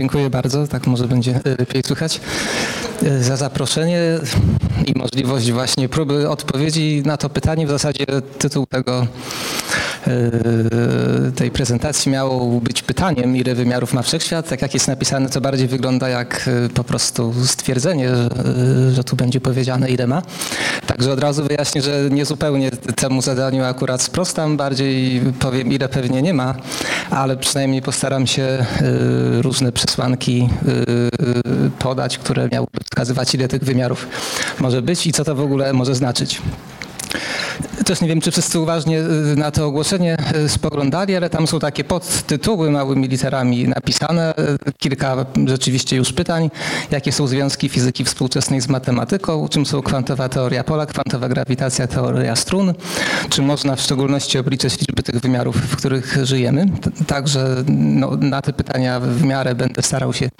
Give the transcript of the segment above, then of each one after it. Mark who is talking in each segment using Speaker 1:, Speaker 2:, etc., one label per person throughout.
Speaker 1: Dziękuję bardzo, tak może będzie lepiej słychać, za zaproszenie i możliwość właśnie próby odpowiedzi na to pytanie. W zasadzie tytuł tego, tej prezentacji miał być pytaniem, ile wymiarów ma wszechświat. Tak jak jest napisane, to bardziej wygląda jak po prostu stwierdzenie, że, że tu będzie powiedziane, ile ma. Także od razu wyjaśnię, że nie zupełnie temu zadaniu akurat sprostam, bardziej powiem, ile pewnie nie ma, ale przynajmniej postaram się różne przesłanki podać, które miałyby wskazywać, ile tych wymiarów może być i co to w ogóle może znaczyć. Też nie wiem, czy wszyscy uważnie na to ogłoszenie spoglądali, ale tam są takie podtytuły małymi literami napisane. Kilka rzeczywiście już pytań. Jakie są związki fizyki współczesnej z matematyką? Czym są kwantowa teoria pola, kwantowa grawitacja, teoria strun? Czy można w szczególności obliczyć liczby tych wymiarów, w których żyjemy? Także no, na te pytania w miarę będę starał się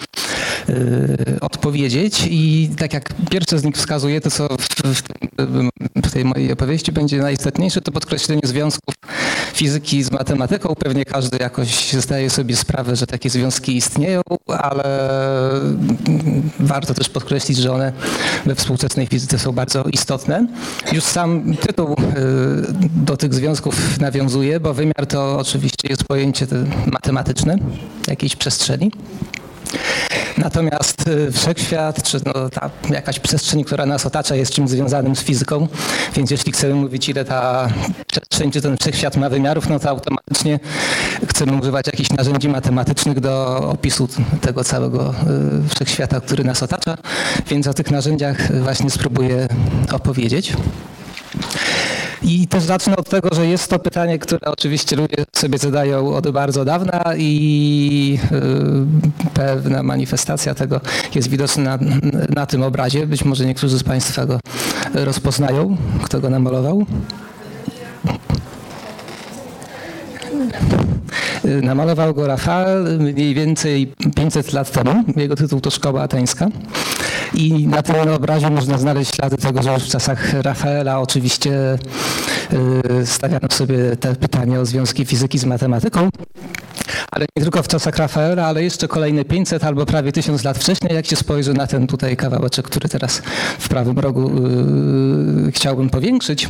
Speaker 1: odpowiedzieć i tak jak pierwsze z nich wskazuje, to co w, w, tej mojej opowieści będzie najistotniejsze, to podkreślenie związków fizyki z matematyką. Pewnie każdy jakoś zdaje sobie sprawę, że takie związki istnieją, ale warto też podkreślić, że one we współczesnej fizyce są bardzo istotne. Już sam tytuł do tych związków nawiązuje, bo wymiar to oczywiście jest pojęcie matematyczne jakiejś przestrzeni. Natomiast wszechświat, czy no ta jakaś przestrzeń, która nas otacza, jest czymś związanym z fizyką, więc jeśli chcemy mówić, ile ta przestrzeń, czy ten wszechświat ma wymiarów, no to automatycznie chcemy używać jakichś narzędzi matematycznych do opisu tego całego wszechświata, który nas otacza, więc o tych narzędziach właśnie spróbuję opowiedzieć. I też zacznę od tego, że jest to pytanie, które oczywiście ludzie sobie zadają od bardzo dawna i pewna manifestacja tego jest widoczna na, na tym obrazie. Być może niektórzy z Państwa go rozpoznają, kto go namalował. Namalował go Rafael mniej więcej 500 lat temu. Jego tytuł to Szkoła Ateńska. I na tym obrazie można znaleźć ślady tego, że już w czasach Rafaela oczywiście stawiano sobie te pytania o związki fizyki z matematyką. Ale nie tylko w czasach Rafaela, ale jeszcze kolejne 500 albo prawie 1000 lat wcześniej, jak się spojrzy na ten tutaj kawałeczek, który teraz w prawym rogu yy, chciałbym powiększyć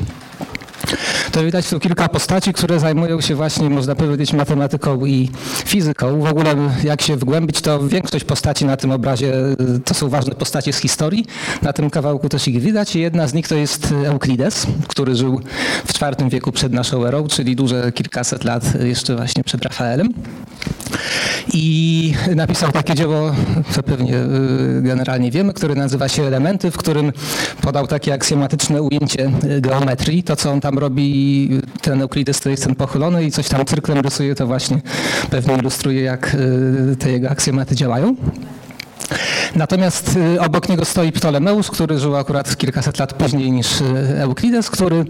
Speaker 1: to widać tu kilka postaci, które zajmują się właśnie, można powiedzieć, matematyką i fizyką. W ogóle jak się wgłębić, to większość postaci na tym obrazie to są ważne postacie z historii. Na tym kawałku też ich widać. Jedna z nich to jest Euklides, który żył w IV wieku przed naszą erą, czyli duże kilkaset lat jeszcze właśnie przed Rafaelem. I napisał takie dzieło, co pewnie generalnie wiemy, które nazywa się Elementy, w którym podał takie aksjomatyczne ujęcie geometrii. To, co on tam robi, ten Euklides to jest ten pochylony i coś tam cyrklem rysuje, to właśnie pewnie ilustruje, jak te jego aksjomaty działają. Natomiast obok niego stoi Ptolemeusz, który żył akurat kilkaset lat później niż Euklides, który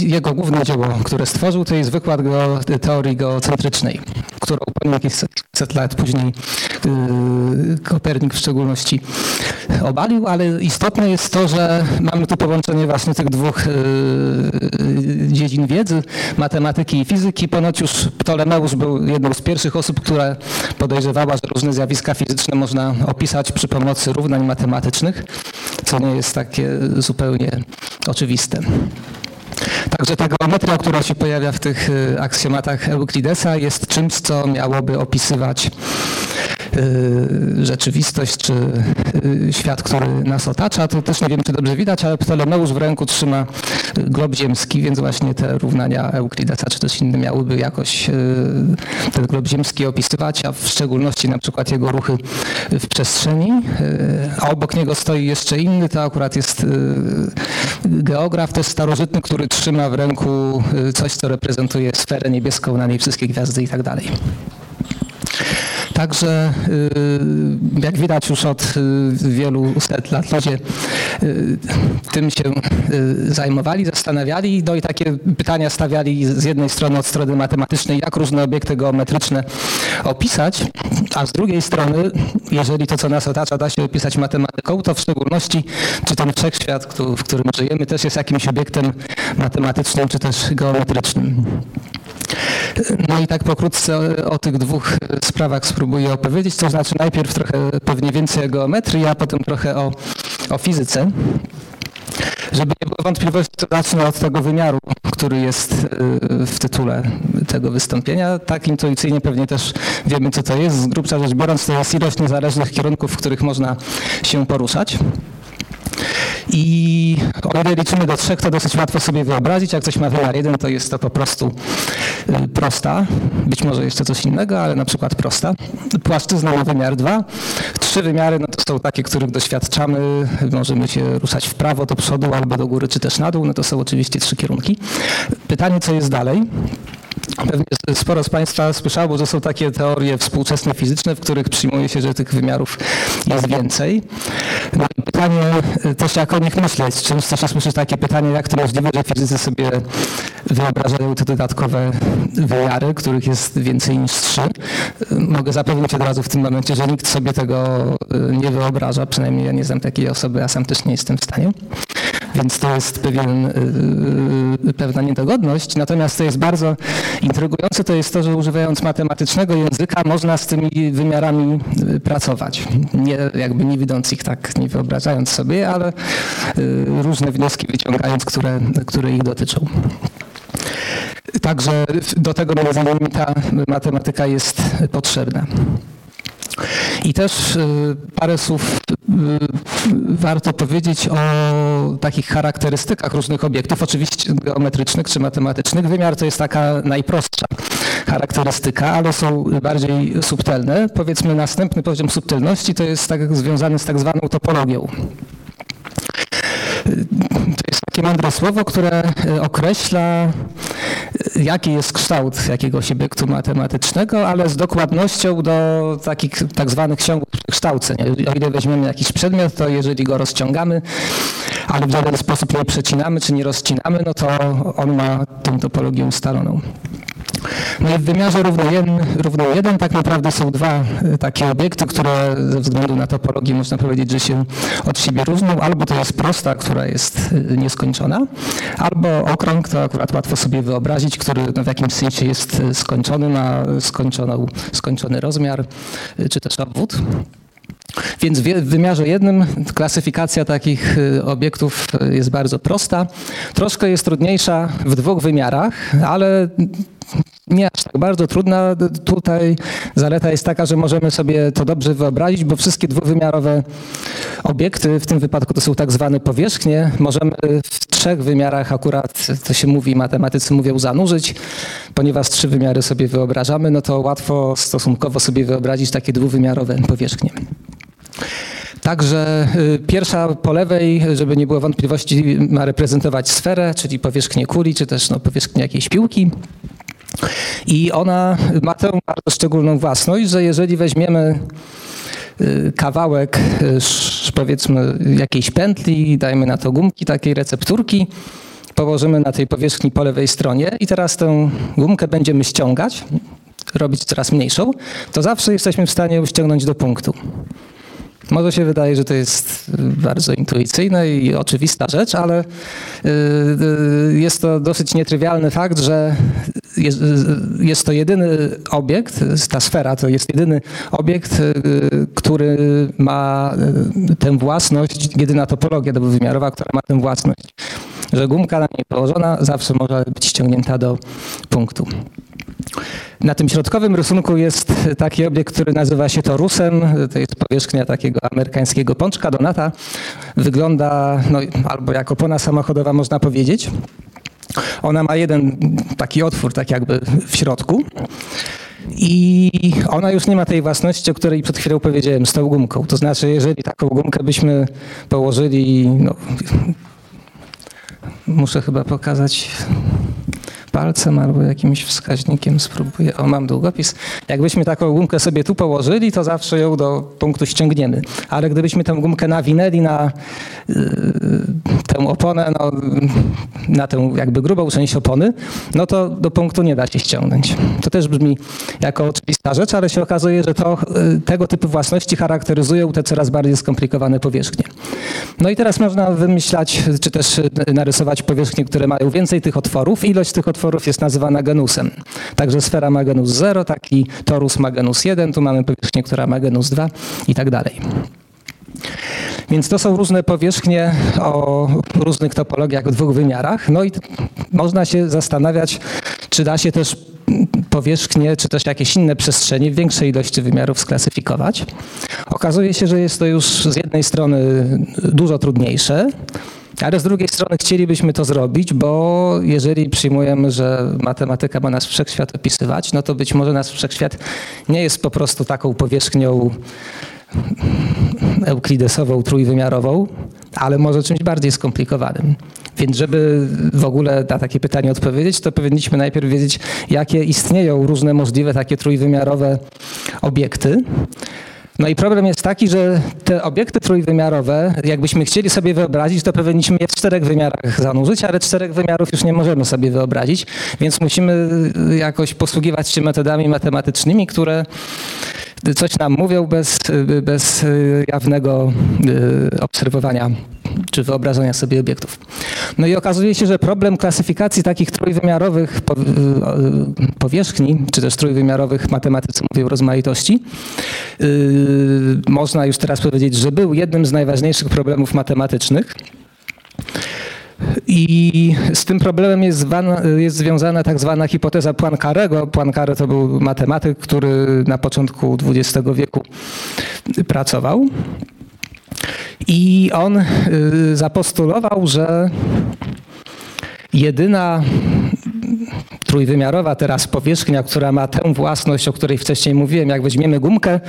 Speaker 1: jego główne dzieło, które stworzył, to jest wykład go, teorii geocentrycznej, którą kilkaset lat później Kopernik w szczególności obalił, ale istotne jest to, że mamy tu połączenie właśnie tych dwóch dziedzin wiedzy, matematyki i fizyki. Ponoć już Ptolemeusz był jedną z pierwszych osób, która podejrzewała, że różne zjawiska fizyczne można opisać przy pomocy równań matematycznych, co nie jest takie zupełnie oczywiste. Także ta geometria, która się pojawia w tych aksjomatach Euklidesa jest czymś, co miałoby opisywać rzeczywistość, czy świat, który nas otacza. To też nie wiem, czy dobrze widać, ale Ptolemeusz w ręku trzyma glob ziemski, więc właśnie te równania Euklidesa, czy też inne miałyby jakoś ten glob ziemski opisywać, a w szczególności na przykład jego ruchy w przestrzeni. A obok niego stoi jeszcze inny, to akurat jest geograf, też starożytny, który trzyma w ręku coś, co reprezentuje sferę niebieską, na niej wszystkie gwiazdy i tak dalej. Także jak widać już od wielu set lat ludzie tym się zajmowali, zastanawiali no i takie pytania stawiali z jednej strony od strony matematycznej, jak różne obiekty geometryczne opisać, a z drugiej strony, jeżeli to, co nas otacza, da się opisać matematyką, to w szczególności, czy ten wszechświat, w którym żyjemy, też jest jakimś obiektem matematycznym, czy też geometrycznym. No i tak pokrótce o, tych dwóch sprawach spróbuję opowiedzieć. To znaczy najpierw trochę pewnie więcej o geometrii, a potem trochę o, o fizyce. Żeby nie było wątpliwości, to zacznę od tego wymiaru, który jest y, w tytule tego wystąpienia. Tak intuicyjnie pewnie też wiemy, co to jest. Z grubsza rzecz biorąc, to jest ilość niezależnych kierunków, w których można się poruszać. I o ile liczymy do trzech, to dosyć łatwo sobie wyobrazić. Jak coś ma wymiar jeden, to jest to po prostu y, prosta. Być może jeszcze coś innego, ale na przykład prosta. Płaszczyzna ma wymiar dwa. Trzy wymiary no to są takie, których doświadczamy. Możemy się ruszać w prawo, do przodu, albo do góry, czy też na dół. No to są oczywiście trzy kierunki. Pytanie, co jest dalej? Pewnie sporo z Państwa słyszało, że są takie teorie współczesne fizyczne, w których przyjmuje się, że tych wymiarów jest więcej. No i pytanie też jak o nich myśleć. Często się słyszy takie pytanie, jak to możliwe, że fizycy sobie wyobrażają te dodatkowe wymiary, których jest więcej niż trzy. Mogę zapewnić od razu w tym momencie, że nikt sobie tego nie wyobraża, przynajmniej ja nie znam takiej osoby, a sam też nie jestem w stanie. Więc to jest pewien, pewna niedogodność. Natomiast to jest bardzo Intrygujące to jest to, że używając matematycznego języka można z tymi wymiarami y, pracować. Nie, jakby nie widząc ich tak, nie wyobrażając sobie, ale y, różne wnioski wyciągając, które, które ich dotyczą. Także do tego między innymi ta matematyka jest potrzebna. I też y, parę słów y, warto powiedzieć o takich charakterystykach różnych obiektów, oczywiście geometrycznych czy matematycznych. Wymiar to jest taka najprostsza charakterystyka, ale są bardziej subtelne. Powiedzmy następny poziom subtelności to jest tak związany z tak zwaną topologią. Takie mądre słowo, które e, określa, e, jaki jest kształt jakiegoś obiektu matematycznego, ale z dokładnością do takich tak zwanych ciągłych przekształceń. O ile weźmiemy jakiś przedmiot, to jeżeli go rozciągamy, ale w żaden sposób nie przecinamy czy nie rozcinamy, no to on ma tę topologię ustaloną. No i w wymiarze równo jeden, równo jeden tak naprawdę są dwa e, takie obiekty, które ze względu na topologię można powiedzieć, że się od siebie różnią. Albo to jest prosta, która jest e, nieskończona, albo okrąg, to akurat łatwo sobie wyobrazić, który no w jakimś sensie jest e, skończony, ma skończoną, skończony rozmiar, czy też obwód. Więc w wymiarze jednym klasyfikacja takich obiektów jest bardzo prosta. Troszkę jest trudniejsza w dwóch wymiarach, ale nie aż tak bardzo trudna. Tutaj zaleta jest taka, że możemy sobie to dobrze wyobrazić, bo wszystkie dwuwymiarowe obiekty, w tym wypadku to są tak zwane powierzchnie, możemy w trzech wymiarach akurat, to się mówi, matematycy mówią zanurzyć, ponieważ trzy wymiary sobie wyobrażamy, no to łatwo stosunkowo sobie wyobrazić takie dwuwymiarowe powierzchnie. Także y, pierwsza po lewej, żeby nie było wątpliwości, ma reprezentować sferę, czyli powierzchnię kuli, czy też no, powierzchnię jakiejś piłki. I ona ma tę bardzo szczególną własność, że jeżeli weźmiemy y, kawałek y, powiedzmy jakiejś pętli, dajmy na to gumki, takiej recepturki, położymy na tej powierzchni po lewej stronie i teraz tę gumkę będziemy ściągać, robić coraz mniejszą, to zawsze jesteśmy w stanie ją ściągnąć do punktu. Może się wydaje, że to jest bardzo intuicyjna i oczywista rzecz, ale y, y, jest to dosyć nietrywialny fakt, że jest, to jedyny obiekt, ta sfera to jest jedyny obiekt, y, który ma tę własność, jedyna topologia dwuwymiarowa, która ma tę własność, że gumka na niej położona zawsze może być ściągnięta do punktu. Na tym środkowym rysunku jest taki obiekt, który nazywa się torusem. To jest powierzchnia takiego amerykańskiego pączka Donata. Wygląda no, albo jak opona samochodowa można powiedzieć. Ona ma jeden taki otwór, tak jakby w środku. I ona już nie ma tej własności, o której przed chwilą powiedziałem, z tą gumką. To znaczy, jeżeli taką gumkę byśmy położyli, no, muszę chyba pokazać palcem albo jakimś wskaźnikiem spróbuję. O, mam długopis. Jakbyśmy taką gumkę sobie tu położyli, to zawsze ją do punktu ściągniemy. Ale gdybyśmy tę gumkę nawinęli na y, tę oponę, no, na tę jakby grubą część opony, no to do punktu nie da się ściągnąć. To też brzmi jako oczywista rzecz, ale się okazuje, że to, y, tego typu własności charakteryzują te coraz bardziej skomplikowane powierzchnie. No i teraz można wymyślać, czy też narysować powierzchnie, które mają więcej tych otworów. Ilość tych otworów jest nazywana genusem. Także sfera ma genus 0, taki torus ma genus 1, tu mamy powierzchnię, która ma genus 2 i tak dalej. Więc to są różne powierzchnie o różnych topologiach w dwóch wymiarach. No i można się zastanawiać, czy da się też powierzchnie, czy też jakieś inne przestrzenie w większej ilości wymiarów sklasyfikować. Okazuje się, że jest to już z jednej strony dużo trudniejsze, ale z drugiej strony chcielibyśmy to zrobić, bo jeżeli przyjmujemy, że matematyka ma nasz wszechświat opisywać, no to być może nasz wszechświat nie jest po prostu taką powierzchnią euklidesową, trójwymiarową, ale może czymś bardziej skomplikowanym. Więc żeby w ogóle na takie pytanie odpowiedzieć, to powinniśmy najpierw wiedzieć, jakie istnieją różne możliwe takie trójwymiarowe obiekty. No i problem jest taki, że te obiekty trójwymiarowe, jakbyśmy chcieli sobie wyobrazić, to powinniśmy je w czterech wymiarach zanurzyć, ale czterech wymiarów już nie możemy sobie wyobrazić, więc musimy jakoś posługiwać się metodami matematycznymi, które coś nam mówią bez, bez jawnego y, obserwowania czy wyobrażenia sobie obiektów. No i okazuje się, że problem klasyfikacji takich trójwymiarowych y, y, powierzchni, czy też trójwymiarowych matematycy mówią rozmaitości, można już teraz powiedzieć, że był jednym z najważniejszych problemów matematycznych. I z tym problemem jest, zwana, jest związana tak zwana hipoteza Poincarego. Poincaré to był matematyk, który na początku XX wieku pracował. I on y, zapostulował, że jedyna trójwymiarowa teraz powierzchnia, która ma tę własność, o której wcześniej mówiłem, jak weźmiemy gumkę,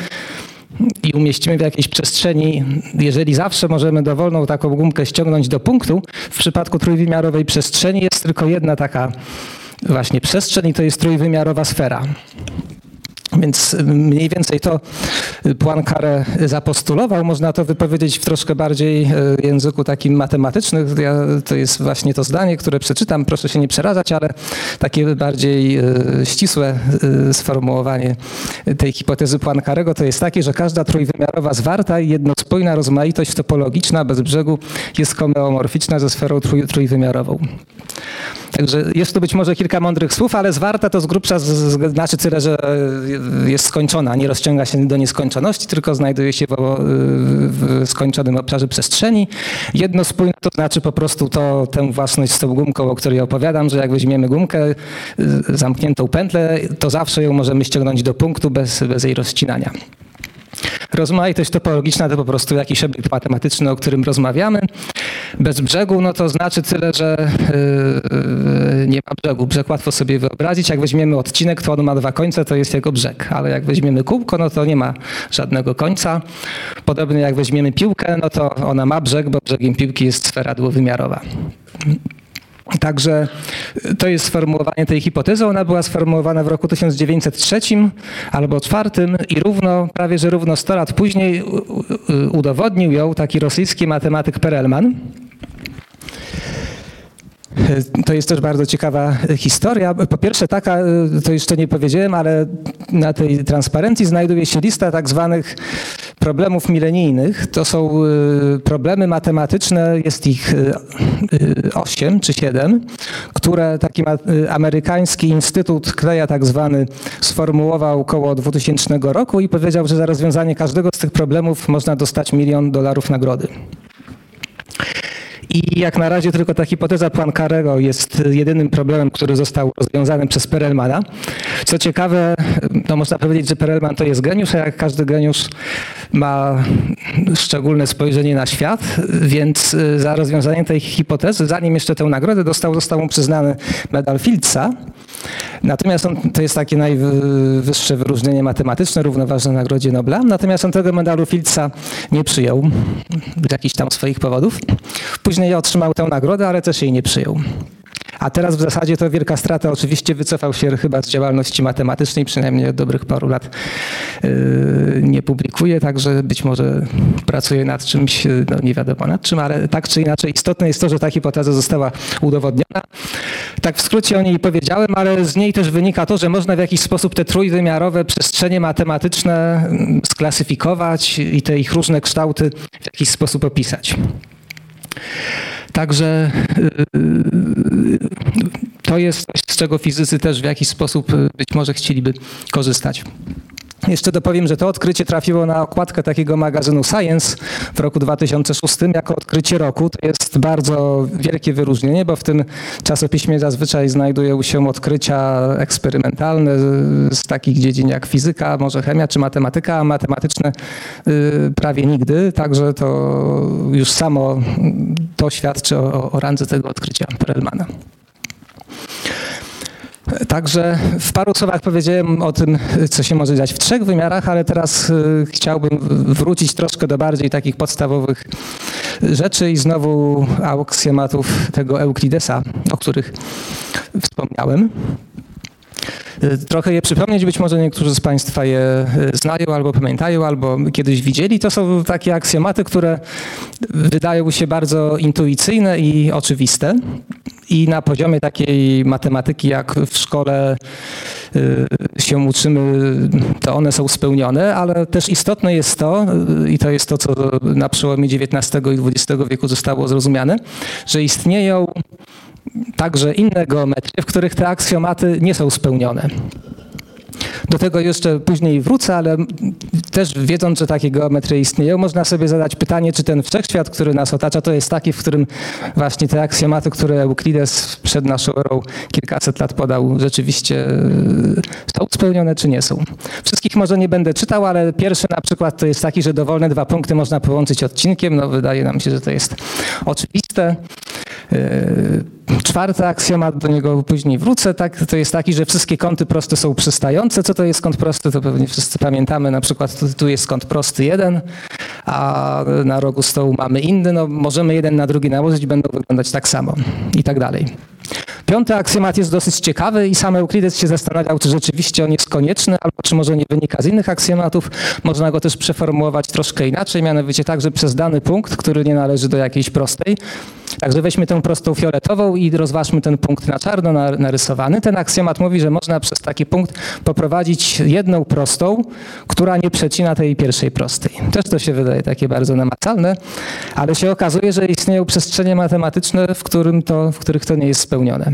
Speaker 1: i umieścimy w jakiejś przestrzeni, jeżeli zawsze możemy dowolną taką gumkę ściągnąć do punktu, w przypadku trójwymiarowej przestrzeni jest tylko jedna taka właśnie przestrzeń i to jest trójwymiarowa sfera. Więc mniej więcej to Poincaré zapostulował. Można to wypowiedzieć w troszkę bardziej e, języku takim matematycznym. Ja, to jest właśnie to zdanie, które przeczytam. Proszę się nie przerażać, ale takie bardziej ścisłe sformułowanie tej hipotezy Poincarego to jest takie, że każda trójwymiarowa zwarta i jednospójna rozmaitość topologiczna bez brzegu jest homeomorficzna ze sferą trój, trójwymiarową. Także jest tu być może kilka mądrych słów, ale zwarta to z grubsza znaczy tyle, że jest skończona, nie rozciąga się do nieskończoności, tylko znajduje się w, w skończonym obszarze przestrzeni. Jednospójne to znaczy po prostu to, tę własność z tą gumką, o której opowiadam, że jak weźmiemy gumkę, y, zamkniętą pętlę, to zawsze ją możemy ściągnąć do punktu bez, bez jej rozcinania. Rozmaitość topologiczna to po prostu jakiś obiekt matematyczny, o którym rozmawiamy. Bez brzegu, no to znaczy tyle, że yy, nie ma brzegu. Brzeg łatwo sobie wyobrazić. Jak weźmiemy odcinek, to on ma dwa końce, to jest jego brzeg. Ale jak weźmiemy kółko, no to nie ma żadnego końca. Podobnie jak weźmiemy piłkę, no to ona ma brzeg, bo brzegiem piłki jest sfera dwuwymiarowa. Także to jest sformułowanie tej hipotezy. Ona była sformułowana w roku 1903 albo 2004 i równo, prawie że równo 100 lat później udowodnił ją taki rosyjski matematyk Perelman. To jest też bardzo ciekawa historia. Po pierwsze taka, to jeszcze nie powiedziałem, ale na tej transparencji znajduje się lista tak zwanych problemów milenijnych. To są y, problemy matematyczne, jest ich y, y, osiem czy siedem, które taki amerykański instytut Kleja tak zwany sformułował około 2000 roku i powiedział, że za rozwiązanie każdego z tych problemów można dostać milion dolarów nagrody. I jak na razie tylko ta hipoteza Poincarego jest jedynym problemem, który został rozwiązany przez Perelmana. Co ciekawe, no można powiedzieć, że Perelman to jest geniusz, a jak każdy geniusz ma szczególne spojrzenie na świat, więc y, za rozwiązanie tej hipotezy, zanim jeszcze tę nagrodę dostał, został mu przyznany medal Fieldsa. Natomiast on, to jest takie najwyższe wyróżnienie matematyczne, równoważne Nagrodzie Nobla. Natomiast on tego medalu Fieldsa nie przyjął z jakichś tam swoich powodów. Później otrzymał tę nagrodę, ale też jej nie przyjął. A teraz w zasadzie to wielka strata. Oczywiście wycofał się chyba z działalności matematycznej, przynajmniej od dobrych paru lat yy, nie publikuje, także być może pracuje nad czymś, no nie wiadomo nad czym, ale tak czy inaczej istotne jest to, że ta hipoteza została udowodniona. Tak w skrócie o niej powiedziałem, ale z niej też wynika to, że można w jakiś sposób te trójwymiarowe przestrzenie matematyczne mm, sklasyfikować i te ich różne kształty w jakiś sposób opisać. Także yy, to jest coś, z czego fizycy też w jakiś sposób yy, być może chcieliby korzystać. Jeszcze dopowiem, że to odkrycie trafiło na okładkę takiego magazynu Science w roku 2006 jako odkrycie roku. To jest bardzo wielkie wyróżnienie, bo w tym czasopiśmie zazwyczaj znajdują się odkrycia eksperymentalne z takich dziedzin jak fizyka, może chemia czy matematyka, a matematyczne y, prawie nigdy. Także to już samo to świadczy o, o randze tego odkrycia Perelmana. Także w paru słowach powiedziałem o tym, co się może dziać w trzech wymiarach, ale teraz y, chciałbym wrócić troszkę do bardziej takich podstawowych rzeczy i znowu aksjomatów tego Euklidesa, o których wspomniałem. Y, trochę je przypomnieć, być może niektórzy z Państwa je y, znają albo pamiętają, albo kiedyś widzieli. To są takie aksjomaty, które wydają się bardzo intuicyjne i oczywiste. I na poziomie takiej matematyki, jak w szkole y, się uczymy, to one są spełnione, ale też istotne jest to, i to jest to, co na przełomie XIX i XX wieku zostało zrozumiane, że istnieją także inne geometrie, w których te aksjomaty nie są spełnione. Do tego jeszcze później wrócę, ale też wiedząc, że takie geometrie istnieją, można sobie zadać pytanie, czy ten wszechświat, który nas otacza, to jest taki, w którym właśnie te aksjomaty, które Euklides przed naszą erą kilkaset lat podał, rzeczywiście e, są spełnione, czy nie są. Wszystkich może nie będę czytał, ale pierwszy na przykład to jest taki, że dowolne dwa punkty można połączyć odcinkiem. No, wydaje nam się, że to jest oczywiste. E, czwarty aksjomat, do niego później wrócę, tak, to jest taki, że wszystkie kąty proste są przystające. Co to jest kąt prosty, to pewnie wszyscy pamiętamy. Na przykład tu, tu jest kąt prosty jeden, a na rogu stołu mamy inny. No, możemy jeden na drugi nałożyć, będą wyglądać tak samo i tak dalej. Piąty aksjomat jest dosyć ciekawy i sam Euklides się zastanawiał, czy rzeczywiście on jest konieczny, albo czy może nie wynika z innych aksjomatów. Można go też przeformułować troszkę inaczej, mianowicie tak, że przez dany punkt, który nie należy do jakiejś prostej, także weźmy tę prostą fioletową i rozważmy ten punkt na czarno narysowany. Ten aksjomat mówi, że można przez taki punkt poprowadzić jedną prostą, która nie przecina tej pierwszej prostej. Też to się wydaje takie bardzo namacalne, ale się okazuje, że istnieją przestrzenie matematyczne, w, którym to, w których to nie jest spełnione.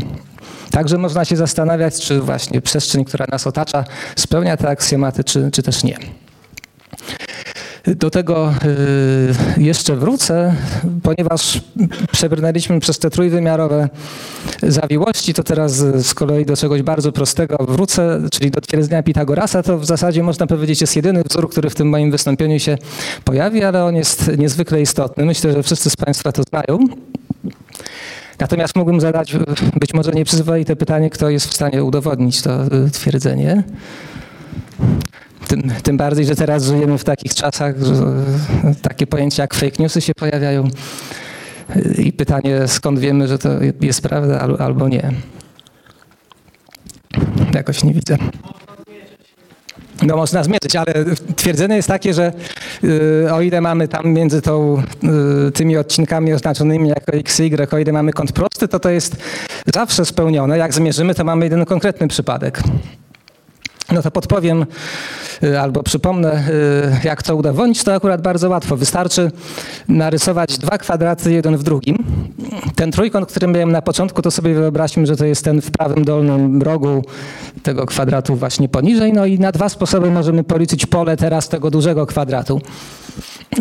Speaker 1: Także można się zastanawiać, czy właśnie przestrzeń, która nas otacza, spełnia te aksjomaty, czy, czy też nie. Do tego y, jeszcze wrócę, ponieważ przebrnęliśmy przez te trójwymiarowe zawiłości, to teraz z kolei do czegoś bardzo prostego wrócę, czyli do twierdzenia Pitagorasa. To w zasadzie można powiedzieć jest jedyny wzór, który w tym moim wystąpieniu się pojawi, ale on jest niezwykle istotny. Myślę, że wszyscy z Państwa to znają. Natomiast mógłbym zadać być może nieprzyzwoite pytanie, kto jest w stanie udowodnić to y, twierdzenie. Tym, tym, bardziej, że teraz żyjemy w takich czasach, że takie pojęcia jak fake newsy się pojawiają i pytanie, skąd wiemy, że to jest prawda albo nie. Jakoś nie widzę. No można zmierzyć, ale twierdzenie jest takie, że y, o ile mamy tam między tą, y, tymi odcinkami oznaczonymi jako x, y, o ile mamy kąt prosty, to to jest zawsze spełnione. Jak zmierzymy, to mamy jeden konkretny przypadek. No to podpowiem y, albo przypomnę, y, jak to udowodnić, to akurat bardzo łatwo. Wystarczy narysować dwa kwadraty jeden w drugim. Ten trójkąt, który miałem na początku, to sobie wyobraźmy, że to jest ten w prawym dolnym rogu tego kwadratu właśnie poniżej. No i na dwa sposoby możemy policzyć pole teraz tego dużego kwadratu.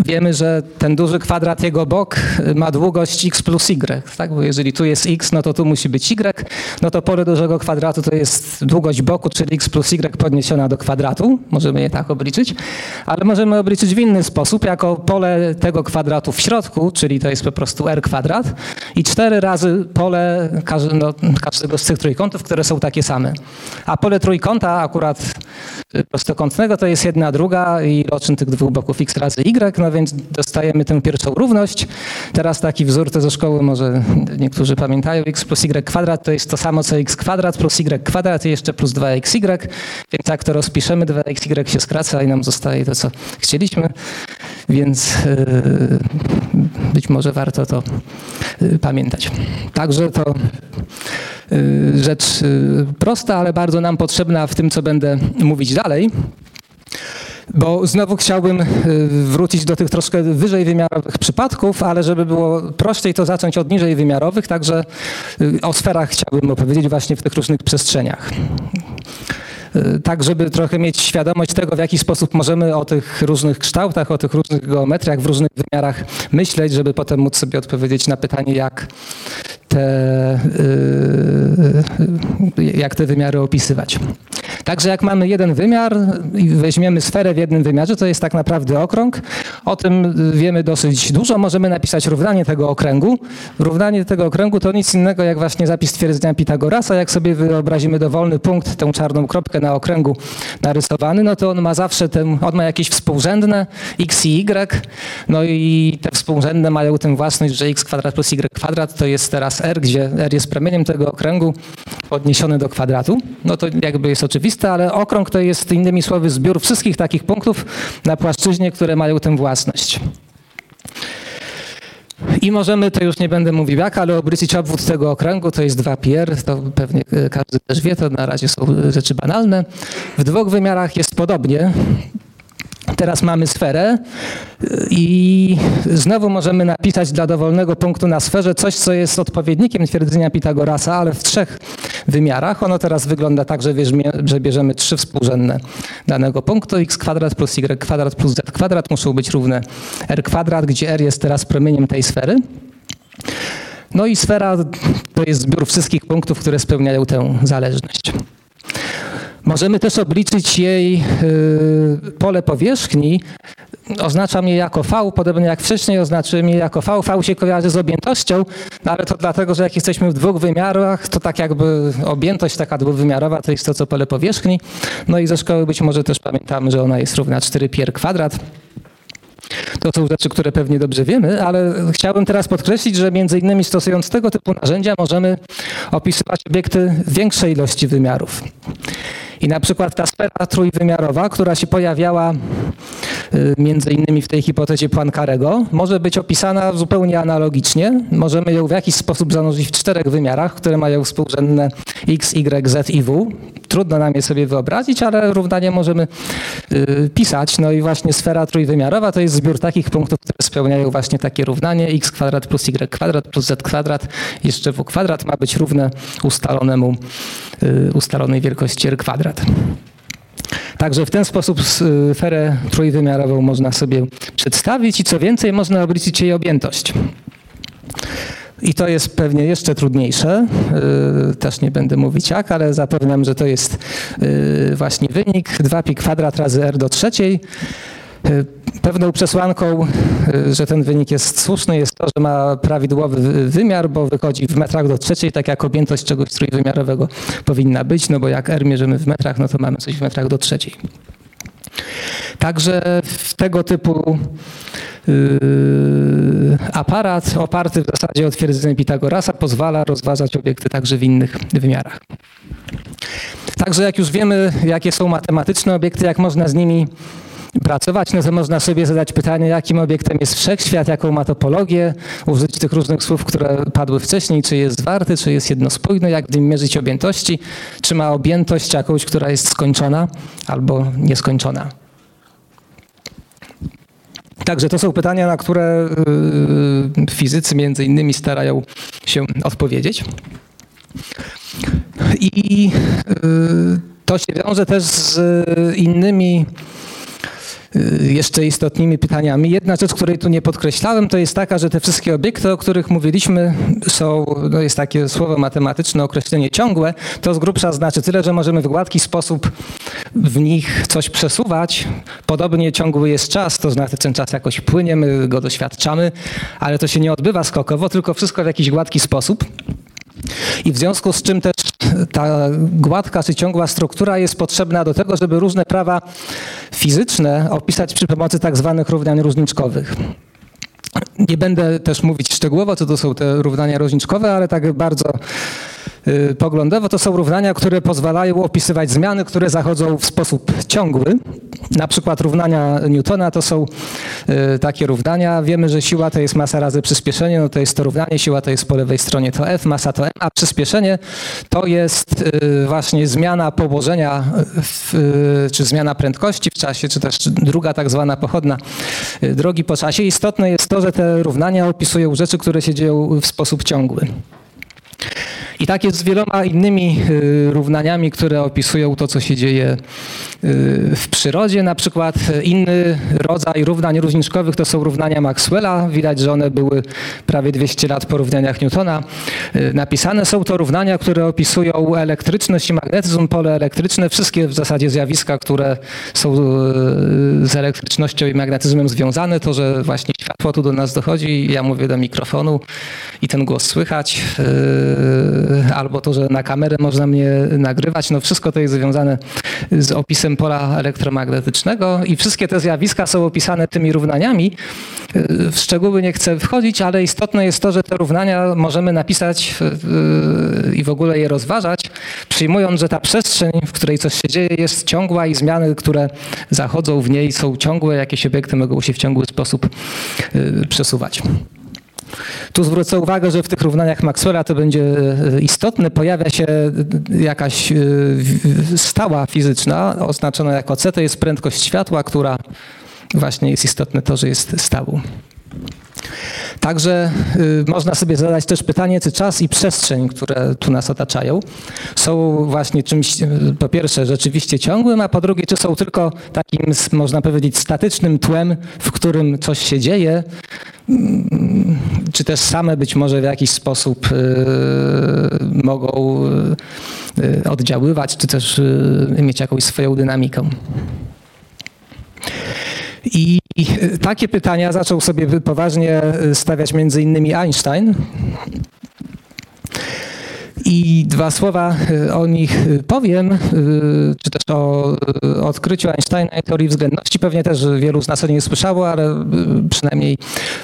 Speaker 1: Wiemy, że ten duży kwadrat, jego bok ma długość x plus y, tak? bo jeżeli tu jest x, no to tu musi być y, no to pole dużego kwadratu to jest długość boku, czyli x plus y podniesiona do kwadratu. Możemy je tak obliczyć, ale możemy obliczyć w inny sposób, jako pole tego kwadratu w środku, czyli to jest po prostu r kwadrat i cztery razy pole no, każdego z tych trójkątów, które są takie same. A pole trójkąta akurat prostokątnego to jest jedna druga i roczyn tych dwóch boków x razy y, no więc dostajemy tę pierwszą równość. Teraz taki wzór to ze szkoły może niektórzy pamiętają, x plus y kwadrat to jest to samo co x kwadrat plus y kwadrat i jeszcze plus 2xy, więc jak to rozpiszemy, 2xy się skraca i nam zostaje to, co chcieliśmy, więc yy, być może warto to yy, pamiętać. Także to rzecz prosta, ale bardzo nam potrzebna w tym, co będę mówić dalej. Bo znowu chciałbym y, wrócić do tych troszkę wyżej wymiarowych przypadków, ale żeby było prościej, to zacząć od niżej wymiarowych, także y, o sferach chciałbym opowiedzieć właśnie w tych różnych przestrzeniach. Y, tak, żeby trochę mieć świadomość tego, w jaki sposób możemy o tych różnych kształtach, o tych różnych geometriach w różnych wymiarach myśleć, żeby potem móc sobie odpowiedzieć na pytanie, jak te, jak te wymiary opisywać. Także jak mamy jeden wymiar i weźmiemy sferę w jednym wymiarze, to jest tak naprawdę okrąg. O tym wiemy dosyć dużo. Możemy napisać równanie tego okręgu. Równanie tego okręgu to nic innego jak właśnie zapis twierdzenia Pitagorasa. Jak sobie wyobrazimy dowolny punkt, tę czarną kropkę na okręgu narysowany, no to on ma zawsze ten, on ma jakieś współrzędne x i y. No i te współrzędne mają tę własność, że x kwadrat plus y kwadrat to jest teraz r, gdzie r jest promieniem tego okręgu podniesiony do kwadratu. No to jakby jest oczywiste, ale okrąg to jest innymi słowy zbiór wszystkich takich punktów na płaszczyźnie, które mają tę własność. I możemy, to już nie będę mówił jak, ale obrócić obwód tego okręgu, to jest 2 pier, to pewnie każdy też wie, to na razie są rzeczy banalne. W dwóch wymiarach jest podobnie, Teraz mamy sferę y, i znowu możemy napisać dla dowolnego punktu na sferze coś, co jest odpowiednikiem twierdzenia Pitagorasa, ale w trzech wymiarach. Ono teraz wygląda tak, że, że bierzemy trzy współrzędne danego punktu. x kwadrat plus y kwadrat plus z kwadrat muszą być równe r kwadrat, gdzie r jest teraz promieniem tej sfery. No i sfera to jest zbiór wszystkich punktów, które spełniają tę zależność. Możemy też obliczyć jej y, pole powierzchni. Oznaczam je jako V, podobnie jak wcześniej oznaczyłem je jako V. V się kojarzy z objętością, no ale to dlatego, że jak jesteśmy w dwóch wymiarach, to tak jakby objętość taka dwuwymiarowa to jest to, co pole powierzchni. No i ze szkoły być może też pamiętamy, że ona jest równa 4 pier kwadrat. To są rzeczy, które pewnie dobrze wiemy, ale chciałbym teraz podkreślić, że między innymi stosując tego typu narzędzia możemy opisywać obiekty większej ilości wymiarów. I na przykład ta sfera trójwymiarowa, która się pojawiała między innymi w tej hipotezie Poincarego, może być opisana zupełnie analogicznie. Możemy ją w jakiś sposób zanurzyć w czterech wymiarach, które mają współrzędne x, y, z i w. Trudno nam je sobie wyobrazić, ale równanie możemy y, pisać. No i właśnie sfera trójwymiarowa to jest zbiór takich punktów, które spełniają właśnie takie równanie x kwadrat plus y kwadrat plus z kwadrat jeszcze w kwadrat ma być równe ustalonemu, ustalonej wielkości r kwadrat. Także w ten sposób sferę trójwymiarową można sobie przedstawić i co więcej można obliczyć jej objętość. I to jest pewnie jeszcze trudniejsze. Yy, też nie będę mówić jak, ale zapewniam, że to jest yy, właśnie wynik 2pi kwadrat razy r do trzeciej. Yy, pewną przesłanką, że ten wynik jest słuszny, jest to, że ma prawidłowy wymiar, bo wychodzi w metrach do trzeciej, tak jak objętość czegoś trójwymiarowego powinna być, no bo jak R mierzymy w metrach, no to mamy coś w metrach do trzeciej. Także w tego typu yy, aparat oparty w zasadzie o twierdzenie Pitagorasa pozwala rozważać obiekty także w innych wymiarach. Także jak już wiemy, jakie są matematyczne obiekty, jak można z nimi pracować, no to można sobie zadać pytanie, jakim obiektem jest wszechświat, jaką ma topologię, użyć tych różnych słów, które padły wcześniej, czy jest zwarty, czy jest jednospójny, jak nim mierzyć objętości, czy ma objętość jakąś, która jest skończona albo nieskończona. Także to są pytania, na które yy, fizycy między innymi starają się odpowiedzieć. I yy, to się wiąże też z innymi Y, jeszcze istotnymi pytaniami. Jedna rzecz, której tu nie podkreślałem, to jest taka, że te wszystkie obiekty, o których mówiliśmy, są, no jest takie słowo matematyczne, określenie ciągłe. To z grubsza znaczy tyle, że możemy w gładki sposób w nich coś przesuwać. Podobnie ciągły jest czas, to znaczy ten czas jakoś płynie, my go doświadczamy, ale to się nie odbywa skokowo, tylko wszystko w jakiś gładki sposób. I w związku z czym też ta gładka czy ciągła struktura jest potrzebna do tego, żeby różne prawa fizyczne opisać przy pomocy tak zwanych równań różniczkowych. Nie będę też mówić szczegółowo, co to są te równania różniczkowe, ale tak bardzo poglądowo to są równania, które pozwalają opisywać zmiany, które zachodzą w sposób ciągły. Na przykład równania Newtona to są y, takie równania. Wiemy, że siła to jest masa razy przyspieszenie, no to jest to równanie, siła to jest po lewej stronie to F, masa to M, a przyspieszenie to jest y, właśnie zmiana położenia, w, czy zmiana prędkości w czasie, czy też druga tak zwana pochodna drogi po czasie. Istotne jest to, że te równania opisują rzeczy, które się dzieją w sposób ciągły. I tak jest z wieloma innymi y, równaniami, które opisują to, co się dzieje w przyrodzie. Na przykład inny rodzaj równań różniczkowych to są równania Maxwella. Widać, że one były prawie 200 lat po równaniach Newtona y, napisane. Są to równania, które opisują elektryczność i magnetyzm, pole elektryczne, wszystkie w zasadzie zjawiska, które są z elektrycznością i magnetyzmem związane. To, że właśnie światło tu do nas dochodzi, ja mówię do mikrofonu i ten głos słychać albo to, że na kamerę można mnie nagrywać. No wszystko to jest związane z opisem pola elektromagnetycznego i wszystkie te zjawiska są opisane tymi równaniami. W szczegóły nie chcę wchodzić, ale istotne jest to, że te równania możemy napisać yy, i w ogóle je rozważać, przyjmując, że ta przestrzeń, w której coś się dzieje, jest ciągła i zmiany, które zachodzą w niej są ciągłe, jakieś obiekty mogą się w ciągły sposób yy, przesuwać. Tu zwrócę uwagę, że w tych równaniach Maxwella to będzie e, istotne. Pojawia się jakaś e, stała fizyczna oznaczona jako c, to jest prędkość światła, która właśnie jest istotne to, że jest stałą. Także y, można sobie zadać też pytanie, czy czas i przestrzeń, które tu nas otaczają, są właśnie czymś, po pierwsze, rzeczywiście ciągłym, a po drugie, czy są tylko takim, można powiedzieć, statycznym tłem, w którym coś się dzieje, mm, czy też same być może w jakiś sposób y, mogą y, oddziaływać, czy też y, mieć jakąś swoją dynamikę. I takie pytania zaczął sobie poważnie stawiać między innymi Einstein. I dwa słowa y, o nich powiem, y, czy też o odkryciu Einsteina i teorii względności. Pewnie też wielu z nas o niej słyszało, ale przynajmniej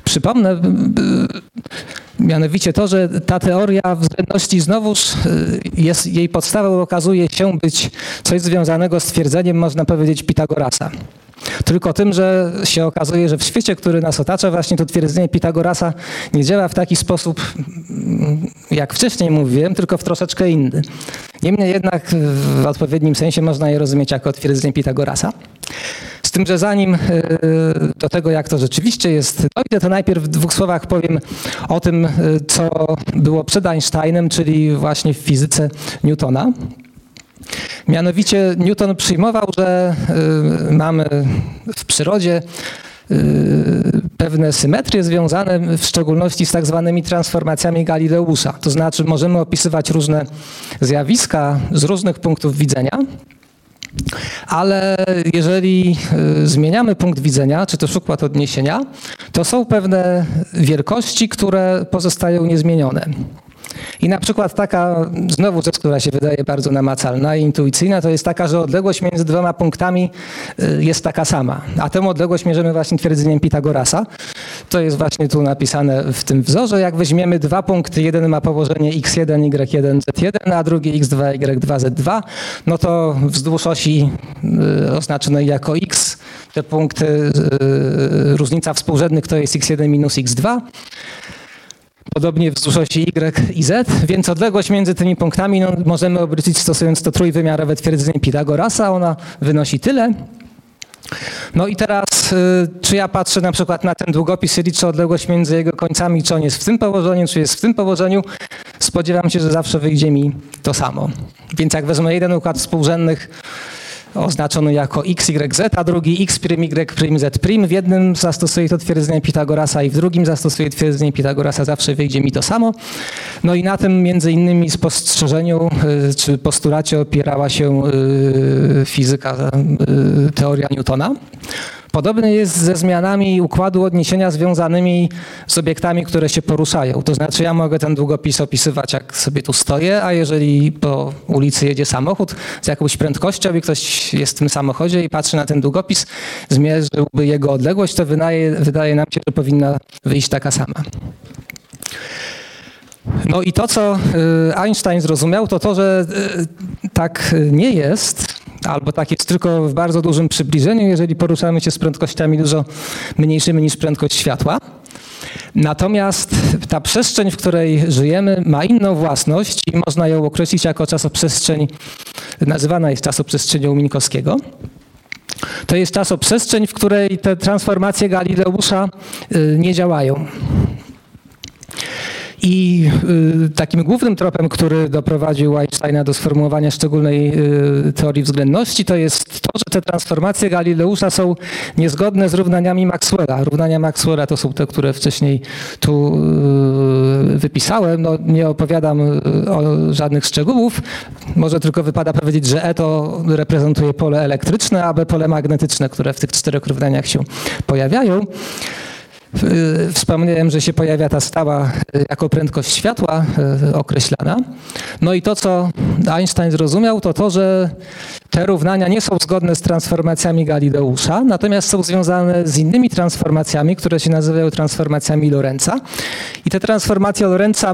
Speaker 1: przypomnę. Mianowicie to, że ta teoria względności znowuż jest, jej podstawą okazuje się być coś związanego z twierdzeniem, można powiedzieć, Pitagorasa. Tylko tym, że się okazuje, że w świecie, który nas otacza, właśnie to twierdzenie Pitagorasa nie działa w taki sposób, jak wcześniej mówiłem, tylko w troszeczkę inny. Niemniej jednak w odpowiednim sensie można je rozumieć jako twierdzenie Pitagorasa. Z tym, że zanim e, do tego, jak to rzeczywiście jest, dojdę, to najpierw w dwóch słowach powiem o tym, e, co było przed Einsteinem, czyli właśnie w fizyce Newtona. Mianowicie Newton przyjmował, że y, mamy w przyrodzie y, pewne symetrie związane w szczególności z tak zwanymi transformacjami Galileusza. To znaczy możemy opisywać różne zjawiska z różnych punktów widzenia, ale jeżeli y, zmieniamy punkt widzenia, czy też układ odniesienia, to są pewne wielkości, które pozostają niezmienione. I na przykład taka, znowu rzecz, która się wydaje bardzo namacalna i intuicyjna, to jest taka, że odległość między dwoma punktami y, jest taka sama. A tę odległość mierzymy właśnie twierdzeniem Pitagorasa. To jest właśnie tu napisane w tym wzorze. Jak weźmiemy dwa punkty, jeden ma położenie x1, y1, z1, a drugi x2, y2, z2, no to wzdłuż osi y, oznaczonej jako x te punkty, różnica współrzędnych to jest x1 minus x2. Podobnie wzdłuż osi Y i Z, więc odległość między tymi punktami no, możemy obliczyć stosując to trójwymiarowe twierdzenie Pitagorasa. Ona wynosi tyle. No i teraz, y, czy ja patrzę na przykład na ten długopis i liczę odległość między jego końcami, czy on jest w tym położeniu, czy jest w tym położeniu, spodziewam się, że zawsze wyjdzie mi to samo. Więc jak wezmę jeden układ współrzędnych, oznaczony jako x, y, z, a drugi x', y', z'. W jednym zastosuję to twierdzenie Pitagorasa i w drugim zastosuję twierdzenie Pitagorasa, zawsze wyjdzie mi to samo. No i na tym między innymi spostrzeżeniu y, czy postulacie opierała się y, fizyka, y, teoria Newtona. Podobnie jest ze zmianami układu odniesienia związanymi z obiektami, które się poruszają. To znaczy ja mogę ten długopis opisywać, jak sobie tu stoję, a jeżeli po ulicy jedzie samochód z jakąś prędkością i ktoś jest w tym samochodzie i patrzy na ten długopis, zmierzyłby jego odległość, to wydaje, wydaje nam się, że powinna wyjść taka sama. No i to, co y, Einstein zrozumiał, to to, że y, tak nie jest, albo tak jest tylko w bardzo dużym przybliżeniu, jeżeli poruszamy się z prędkościami dużo mniejszymi niż prędkość światła. Natomiast ta przestrzeń, w której żyjemy, ma inną własność i można ją określić jako czasoprzestrzeń, nazywana jest czasoprzestrzenią Minkowskiego. To jest czasoprzestrzeń, w której te transformacje Galileusza y, nie działają. I y, takim głównym tropem, który doprowadził Einsteina do sformułowania szczególnej y, teorii względności, to jest to, że te transformacje Galileusza są niezgodne z równaniami Maxwella. Równania Maxwella to są te, które wcześniej tu y, wypisałem. No, nie opowiadam o żadnych szczegółów. Może tylko wypada powiedzieć, że E to reprezentuje pole elektryczne, a B pole magnetyczne, które w tych czterech równaniach się pojawiają. Wspomniałem, że się pojawia ta stała y, jako prędkość światła y, określana. No i to, co Einstein zrozumiał, to to, że te równania nie są zgodne z transformacjami Galileusza, natomiast są związane z innymi transformacjami, które się nazywają transformacjami Lorenza. I te transformacje Lorenza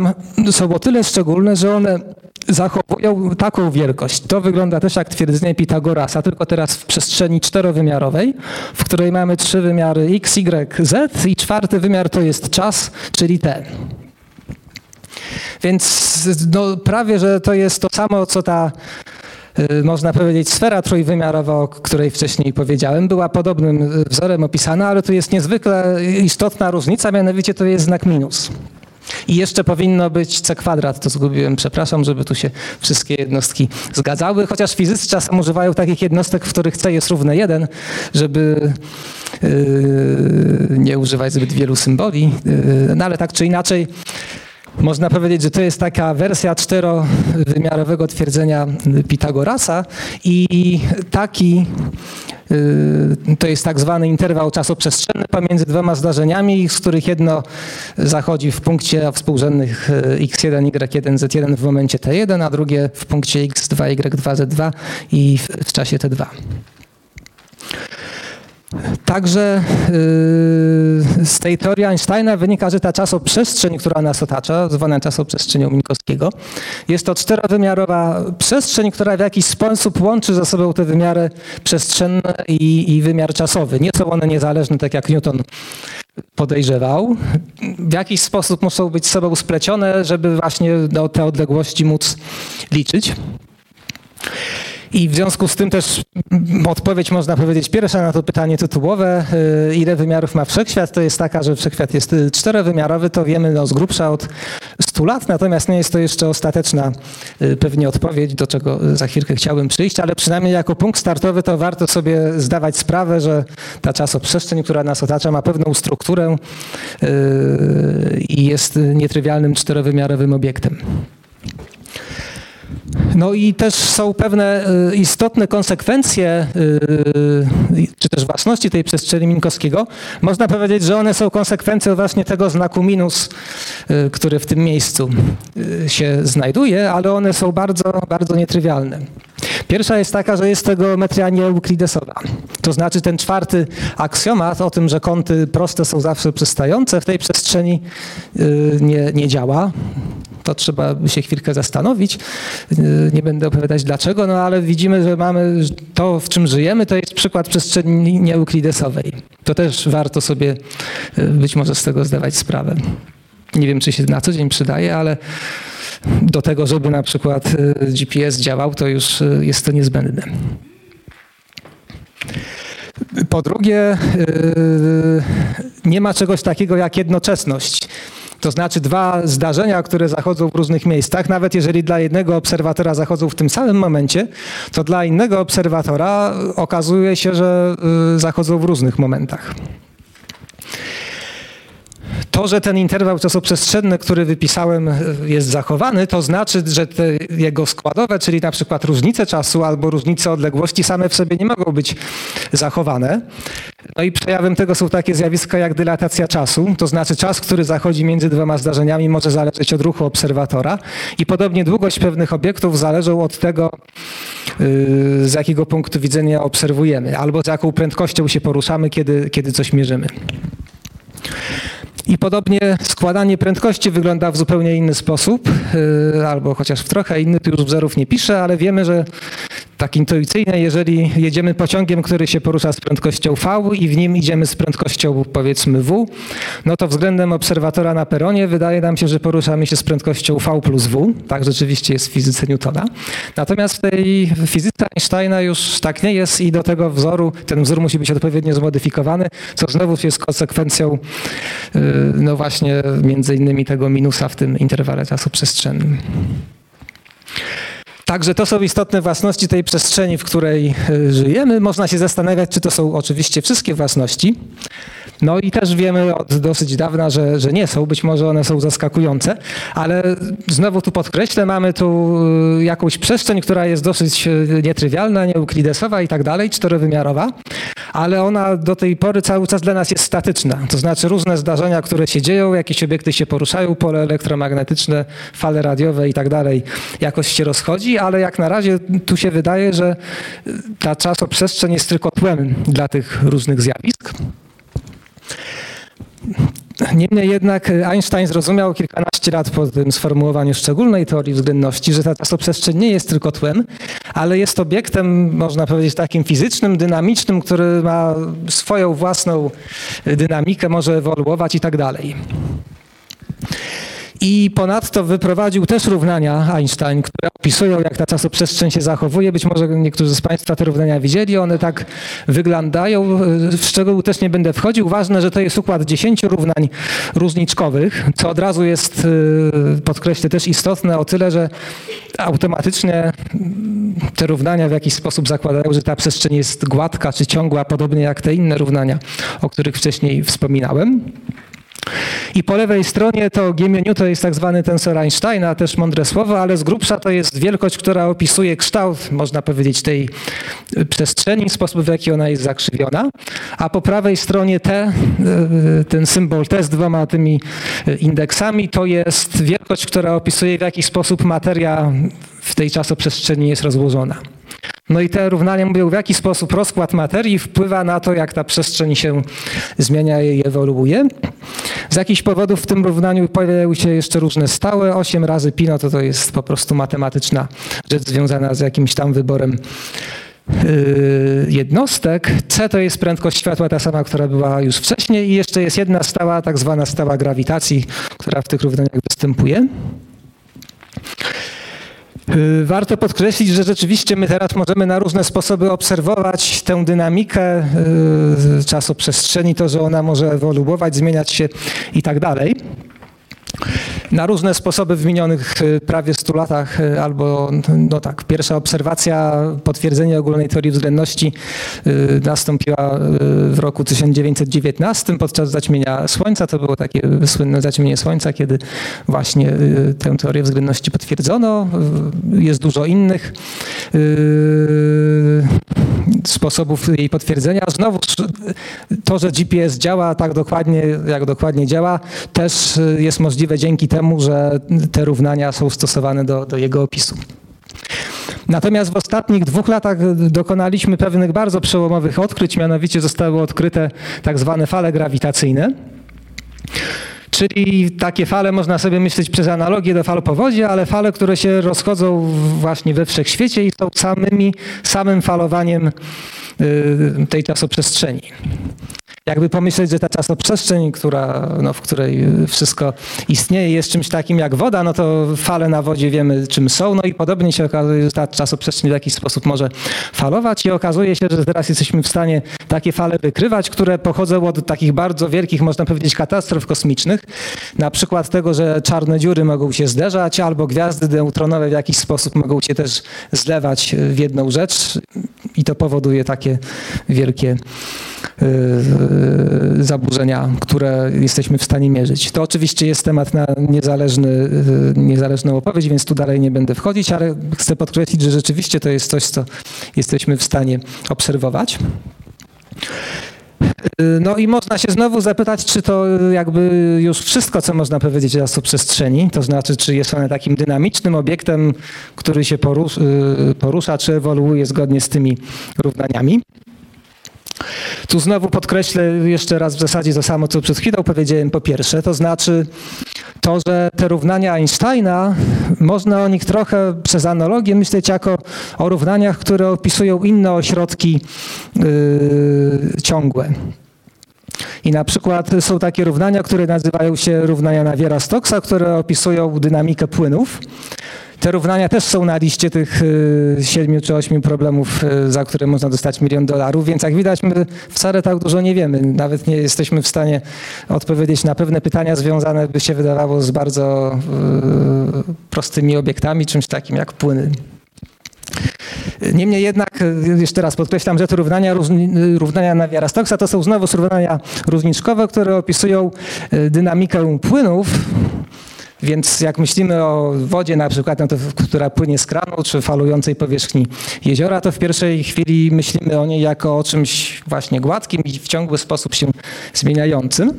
Speaker 1: są o tyle szczególne, że one zachowują taką wielkość. To wygląda też jak twierdzenie Pitagorasa, tylko teraz w przestrzeni czterowymiarowej, w której mamy trzy wymiary x, y, z i czwarty wymiar to jest czas, czyli t. Więc no, prawie, że to jest to samo, co ta y, można powiedzieć, sfera trójwymiarowa, o której wcześniej powiedziałem, była podobnym wzorem opisana, ale tu jest niezwykle istotna różnica, mianowicie to jest znak minus. I jeszcze powinno być c kwadrat, to zgubiłem, przepraszam, żeby tu się wszystkie jednostki zgadzały, chociaż fizycy czasem używają takich jednostek, w których c jest równe 1, żeby yy, nie używać zbyt wielu symboli, yy, no ale tak czy inaczej można powiedzieć, że to jest taka wersja czterowymiarowego twierdzenia Pitagorasa i taki to jest tak zwany interwał czasoprzestrzenny pomiędzy dwoma zdarzeniami, z których jedno zachodzi w punkcie współrzędnych y, x1, y1, z1 w momencie t1, a drugie w punkcie x2, y2, z2 i w czasie t2. Także yy, z tej teorii Einsteina wynika, że ta czasoprzestrzeń, która nas otacza, zwana czasoprzestrzenią Minkowskiego, jest to czterowymiarowa przestrzeń, która w jakiś sposób łączy ze sobą te wymiary przestrzenne i, i wymiar czasowy. Nie są one niezależne, tak jak Newton podejrzewał. W jakiś sposób muszą być z sobą splecione, żeby właśnie do te odległości móc liczyć. I w związku z tym też odpowiedź można powiedzieć pierwsza na to pytanie tytułowe, y, ile wymiarów ma wszechświat, to jest taka, że wszechświat jest y, czterowymiarowy, to wiemy no, z grubsza od 100 lat, natomiast nie jest to jeszcze ostateczna y, pewnie odpowiedź, do czego za chwilkę chciałbym przyjść, ale przynajmniej jako punkt startowy to warto sobie zdawać sprawę, że ta czasoprzestrzeń, która nas otacza, ma pewną strukturę i jest nietrywialnym czterowymiarowym obiektem. No i też są pewne y, istotne konsekwencje, y, czy też własności tej przestrzeni Minkowskiego. Można powiedzieć, że one są konsekwencją właśnie tego znaku minus, y, który w tym miejscu się znajduje, ale one są bardzo, bardzo nietrywialne. Pierwsza jest taka, że jest to geometria nieeuklidesowa. To znaczy ten czwarty aksjomat o tym, że kąty proste są zawsze przystające, w tej przestrzeni nie, nie działa to trzeba się chwilkę zastanowić. Nie będę opowiadać dlaczego, no ale widzimy, że mamy to, w czym żyjemy, to jest przykład przestrzeni nieeuklidesowej. To też warto sobie e, być może z tego zdawać sprawę. Nie wiem, czy się na co dzień przydaje, ale do tego, żeby na przykład e, GPS działał, to już jest to niezbędne. Po drugie, nie ma czegoś takiego jak jednoczesność. To znaczy dwa zdarzenia, które zachodzą w różnych miejscach, nawet jeżeli dla jednego obserwatora zachodzą w tym samym momencie, to dla innego obserwatora okazuje się, że y, zachodzą w różnych momentach. To, że ten interwał czasoprzestrzenny, który wypisałem, jest zachowany, to znaczy, że te jego składowe, czyli na przykład różnice czasu albo różnice odległości same w sobie nie mogą być zachowane. No i przejawem tego są takie zjawiska jak dylatacja czasu, to znaczy czas, który zachodzi między dwoma zdarzeniami może zależeć od ruchu obserwatora i podobnie długość pewnych obiektów zależą od tego, yy, z jakiego punktu widzenia obserwujemy albo z jaką prędkością się poruszamy, kiedy, kiedy coś mierzymy. I podobnie składanie prędkości wygląda w zupełnie inny sposób, yy, albo chociaż w trochę inny, tu już wzorów nie piszę, ale wiemy, że tak intuicyjnie, jeżeli jedziemy pociągiem, który się porusza z prędkością V i w nim idziemy z prędkością powiedzmy W, no to względem obserwatora na peronie wydaje nam się, że poruszamy się z prędkością V plus W. Tak rzeczywiście jest w fizyce Newtona. Natomiast w tej fizyce Einsteina już tak nie jest i do tego wzoru, ten wzór musi być odpowiednio zmodyfikowany, co znowu jest konsekwencją yy, no właśnie między innymi tego minusa w tym interwale czasu przestrzennym. Także to są istotne własności tej przestrzeni, w której y, żyjemy. Można się zastanawiać, czy to są oczywiście wszystkie własności. No i też wiemy od dosyć dawna, że, że nie są. Być może one są zaskakujące, ale znowu tu podkreślę, mamy tu y, jakąś przestrzeń, która jest dosyć y, nietrywialna, nieuklidesowa i tak dalej, czterowymiarowa, ale ona do tej pory cały czas dla nas jest statyczna. To znaczy różne zdarzenia, które się dzieją, jakieś obiekty się poruszają, pole elektromagnetyczne, fale radiowe i tak dalej, jakoś się rozchodzi, ale jak na razie tu się wydaje, że ta czasoprzestrzeń jest tylko tłem dla tych różnych zjawisk. Niemniej jednak Einstein zrozumiał kilkanaście lat po tym sformułowaniu szczególnej teorii względności, że ta czasoprzestrzeń nie jest tylko tłem, ale jest obiektem, można powiedzieć, takim fizycznym, dynamicznym, który ma swoją własną dynamikę, może ewoluować i tak dalej. I ponadto wyprowadził też równania Einstein, które opisują, jak ta czasoprzestrzeń się zachowuje. Być może niektórzy z Państwa te równania widzieli. One tak wyglądają. W szczegóły też nie będę wchodził. Ważne, że to jest układ 10 równań różniczkowych, co od razu jest, y, podkreślę, też istotne o tyle, że automatycznie te równania w jakiś sposób zakładają, że ta przestrzeń jest gładka czy ciągła, podobnie jak te inne równania, o których wcześniej wspominałem. I po lewej stronie to G to jest tak zwany tensor Einsteina, też mądre słowo, ale z grubsza to jest wielkość, która opisuje kształt, można powiedzieć, tej przestrzeni, sposób w jaki ona jest zakrzywiona. A po prawej stronie T, y, ten symbol T z dwoma tymi indeksami, to jest wielkość, która opisuje w jaki sposób materia w tej czasoprzestrzeni jest rozłożona. No i te równania mówią, w jaki sposób rozkład materii wpływa na to, jak ta przestrzeń się zmienia i ewoluuje. Z jakichś powodów w tym równaniu pojawiają się jeszcze różne stałe. 8 razy pi, no to to jest po prostu matematyczna rzecz związana z jakimś tam wyborem yy, jednostek. C to jest prędkość światła, ta sama, która była już wcześniej i jeszcze jest jedna stała, tak zwana stała grawitacji, która w tych równaniach występuje. Y, warto podkreślić, że rzeczywiście my teraz możemy na różne sposoby obserwować tę dynamikę y, czasoprzestrzeni, to, że ona może ewoluować, zmieniać się i tak dalej na różne sposoby w minionych y, prawie 100 latach, y, albo no tak, pierwsza obserwacja, potwierdzenie ogólnej teorii względności y, nastąpiła w roku 1919 podczas zaćmienia Słońca. To było takie słynne zaćmienie Słońca, kiedy właśnie tę teorię względności potwierdzono. Jest dużo innych sposobów jej potwierdzenia. Znowu to, że GPS działa tak dokładnie, jak dokładnie działa, też jest możliwe dzięki temu, że te równania są stosowane do, do jego opisu. Natomiast w ostatnich dwóch latach dokonaliśmy pewnych bardzo przełomowych odkryć, mianowicie zostały odkryte tak zwane fale grawitacyjne. Czyli takie fale można sobie myśleć przez analogię do fal powodzi, ale fale, które się rozchodzą właśnie we wszechświecie i są samymi, samym falowaniem y, tej czasoprzestrzeni. Jakby pomyśleć, że ta czasoprzestrzeń, która, no, w której wszystko istnieje, jest czymś takim jak woda, no to fale na wodzie wiemy czym są, no i podobnie się okazuje, że ta czasoprzestrzeń w jakiś sposób może falować i okazuje się, że teraz jesteśmy w stanie takie fale wykrywać, które pochodzą od takich bardzo wielkich, można powiedzieć, katastrof kosmicznych. Na przykład tego, że czarne dziury mogą się zderzać, albo gwiazdy neutronowe w jakiś sposób mogą się też zlewać w jedną rzecz i to powoduje takie wielkie yy, zaburzenia, które jesteśmy w stanie mierzyć. To oczywiście jest temat na niezależny, yy, niezależną opowieść, więc tu dalej nie będę wchodzić, ale chcę podkreślić, że rzeczywiście to jest coś, co jesteśmy w stanie obserwować. No i można się znowu zapytać, czy to jakby już wszystko, co można powiedzieć o czasoprzestrzeni, to znaczy, czy jest ona takim dynamicznym obiektem, który się porusza, czy ewoluuje zgodnie z tymi równaniami. Tu znowu podkreślę jeszcze raz w zasadzie to samo, co przed chwilą powiedziałem po pierwsze, to znaczy to, że te równania Einsteina, można o nich trochę przez analogię myśleć jako o równaniach, które opisują inne ośrodki yy, ciągłe. I na przykład są takie równania, które nazywają się równania Naviera-Stocksa, które opisują dynamikę płynów. Te równania też są na liście tych y, siedmiu czy ośmiu problemów, y, za które można dostać milion dolarów, więc jak widać my wcale tak dużo nie wiemy. Nawet nie jesteśmy w stanie odpowiedzieć na pewne pytania związane, by się wydawało, z bardzo y, prostymi obiektami, czymś takim jak płyny. Niemniej jednak, jeszcze raz podkreślam, że te równania, równania Naviera-Stocksa to są znowu równania różniczkowe, które opisują dynamikę płynów, więc jak myślimy o wodzie na przykład, no to, która płynie z kranu czy falującej powierzchni jeziora, to w pierwszej chwili myślimy o niej jako o czymś właśnie gładkim i w ciągły sposób się zmieniającym.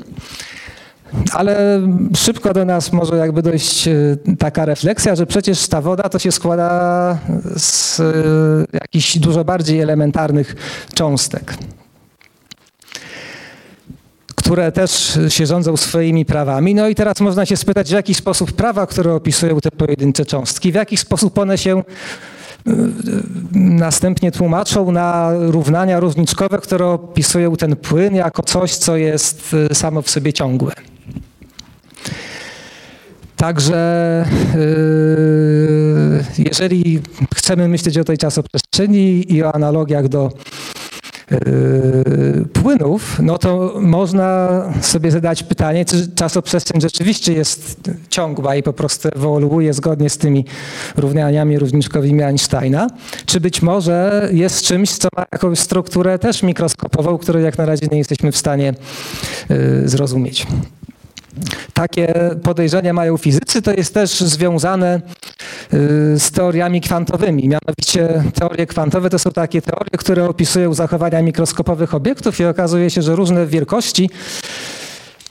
Speaker 1: Ale szybko do nas może jakby dojść e, taka refleksja, że przecież ta woda to się składa z e, jakichś dużo bardziej elementarnych cząstek które też się rządzą swoimi prawami. No i teraz można się spytać, w jaki sposób prawa, które opisują te pojedyncze cząstki, w jaki sposób one się y, następnie tłumaczą na równania różniczkowe, które opisują ten płyn jako coś, co jest y, samo w sobie ciągłe. Także y, jeżeli chcemy myśleć o tej czasoprzestrzeni i o analogiach do płynów, no to można sobie zadać pytanie, czy czasoprzestrzeń rzeczywiście jest ciągła i po prostu ewoluuje zgodnie z tymi równaniami różniczkowymi Einsteina, czy być może jest czymś, co ma jakąś strukturę też mikroskopową, której jak na razie nie jesteśmy w stanie yy, zrozumieć. Takie podejrzenia mają fizycy, to jest też związane y, z teoriami kwantowymi. Mianowicie teorie kwantowe to są takie teorie, które opisują zachowania mikroskopowych obiektów i okazuje się, że różne wielkości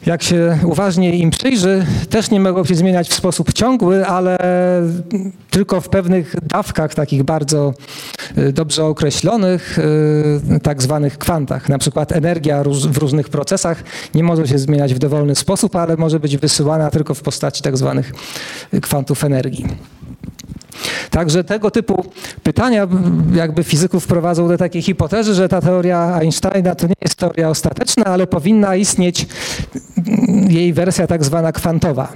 Speaker 1: jak się uważnie im przyjrzy, też nie mogą się zmieniać w sposób ciągły, ale tylko w pewnych dawkach, takich bardzo y, dobrze określonych, y, tak zwanych kwantach. Na przykład energia w różnych procesach nie może się zmieniać w dowolny sposób, ale może być wysyłana tylko w postaci tak zwanych kwantów energii. Także tego typu pytania jakby fizyków prowadzą do takiej hipotezy, że ta teoria Einsteina to nie jest teoria ostateczna, ale powinna istnieć jej wersja tak zwana kwantowa.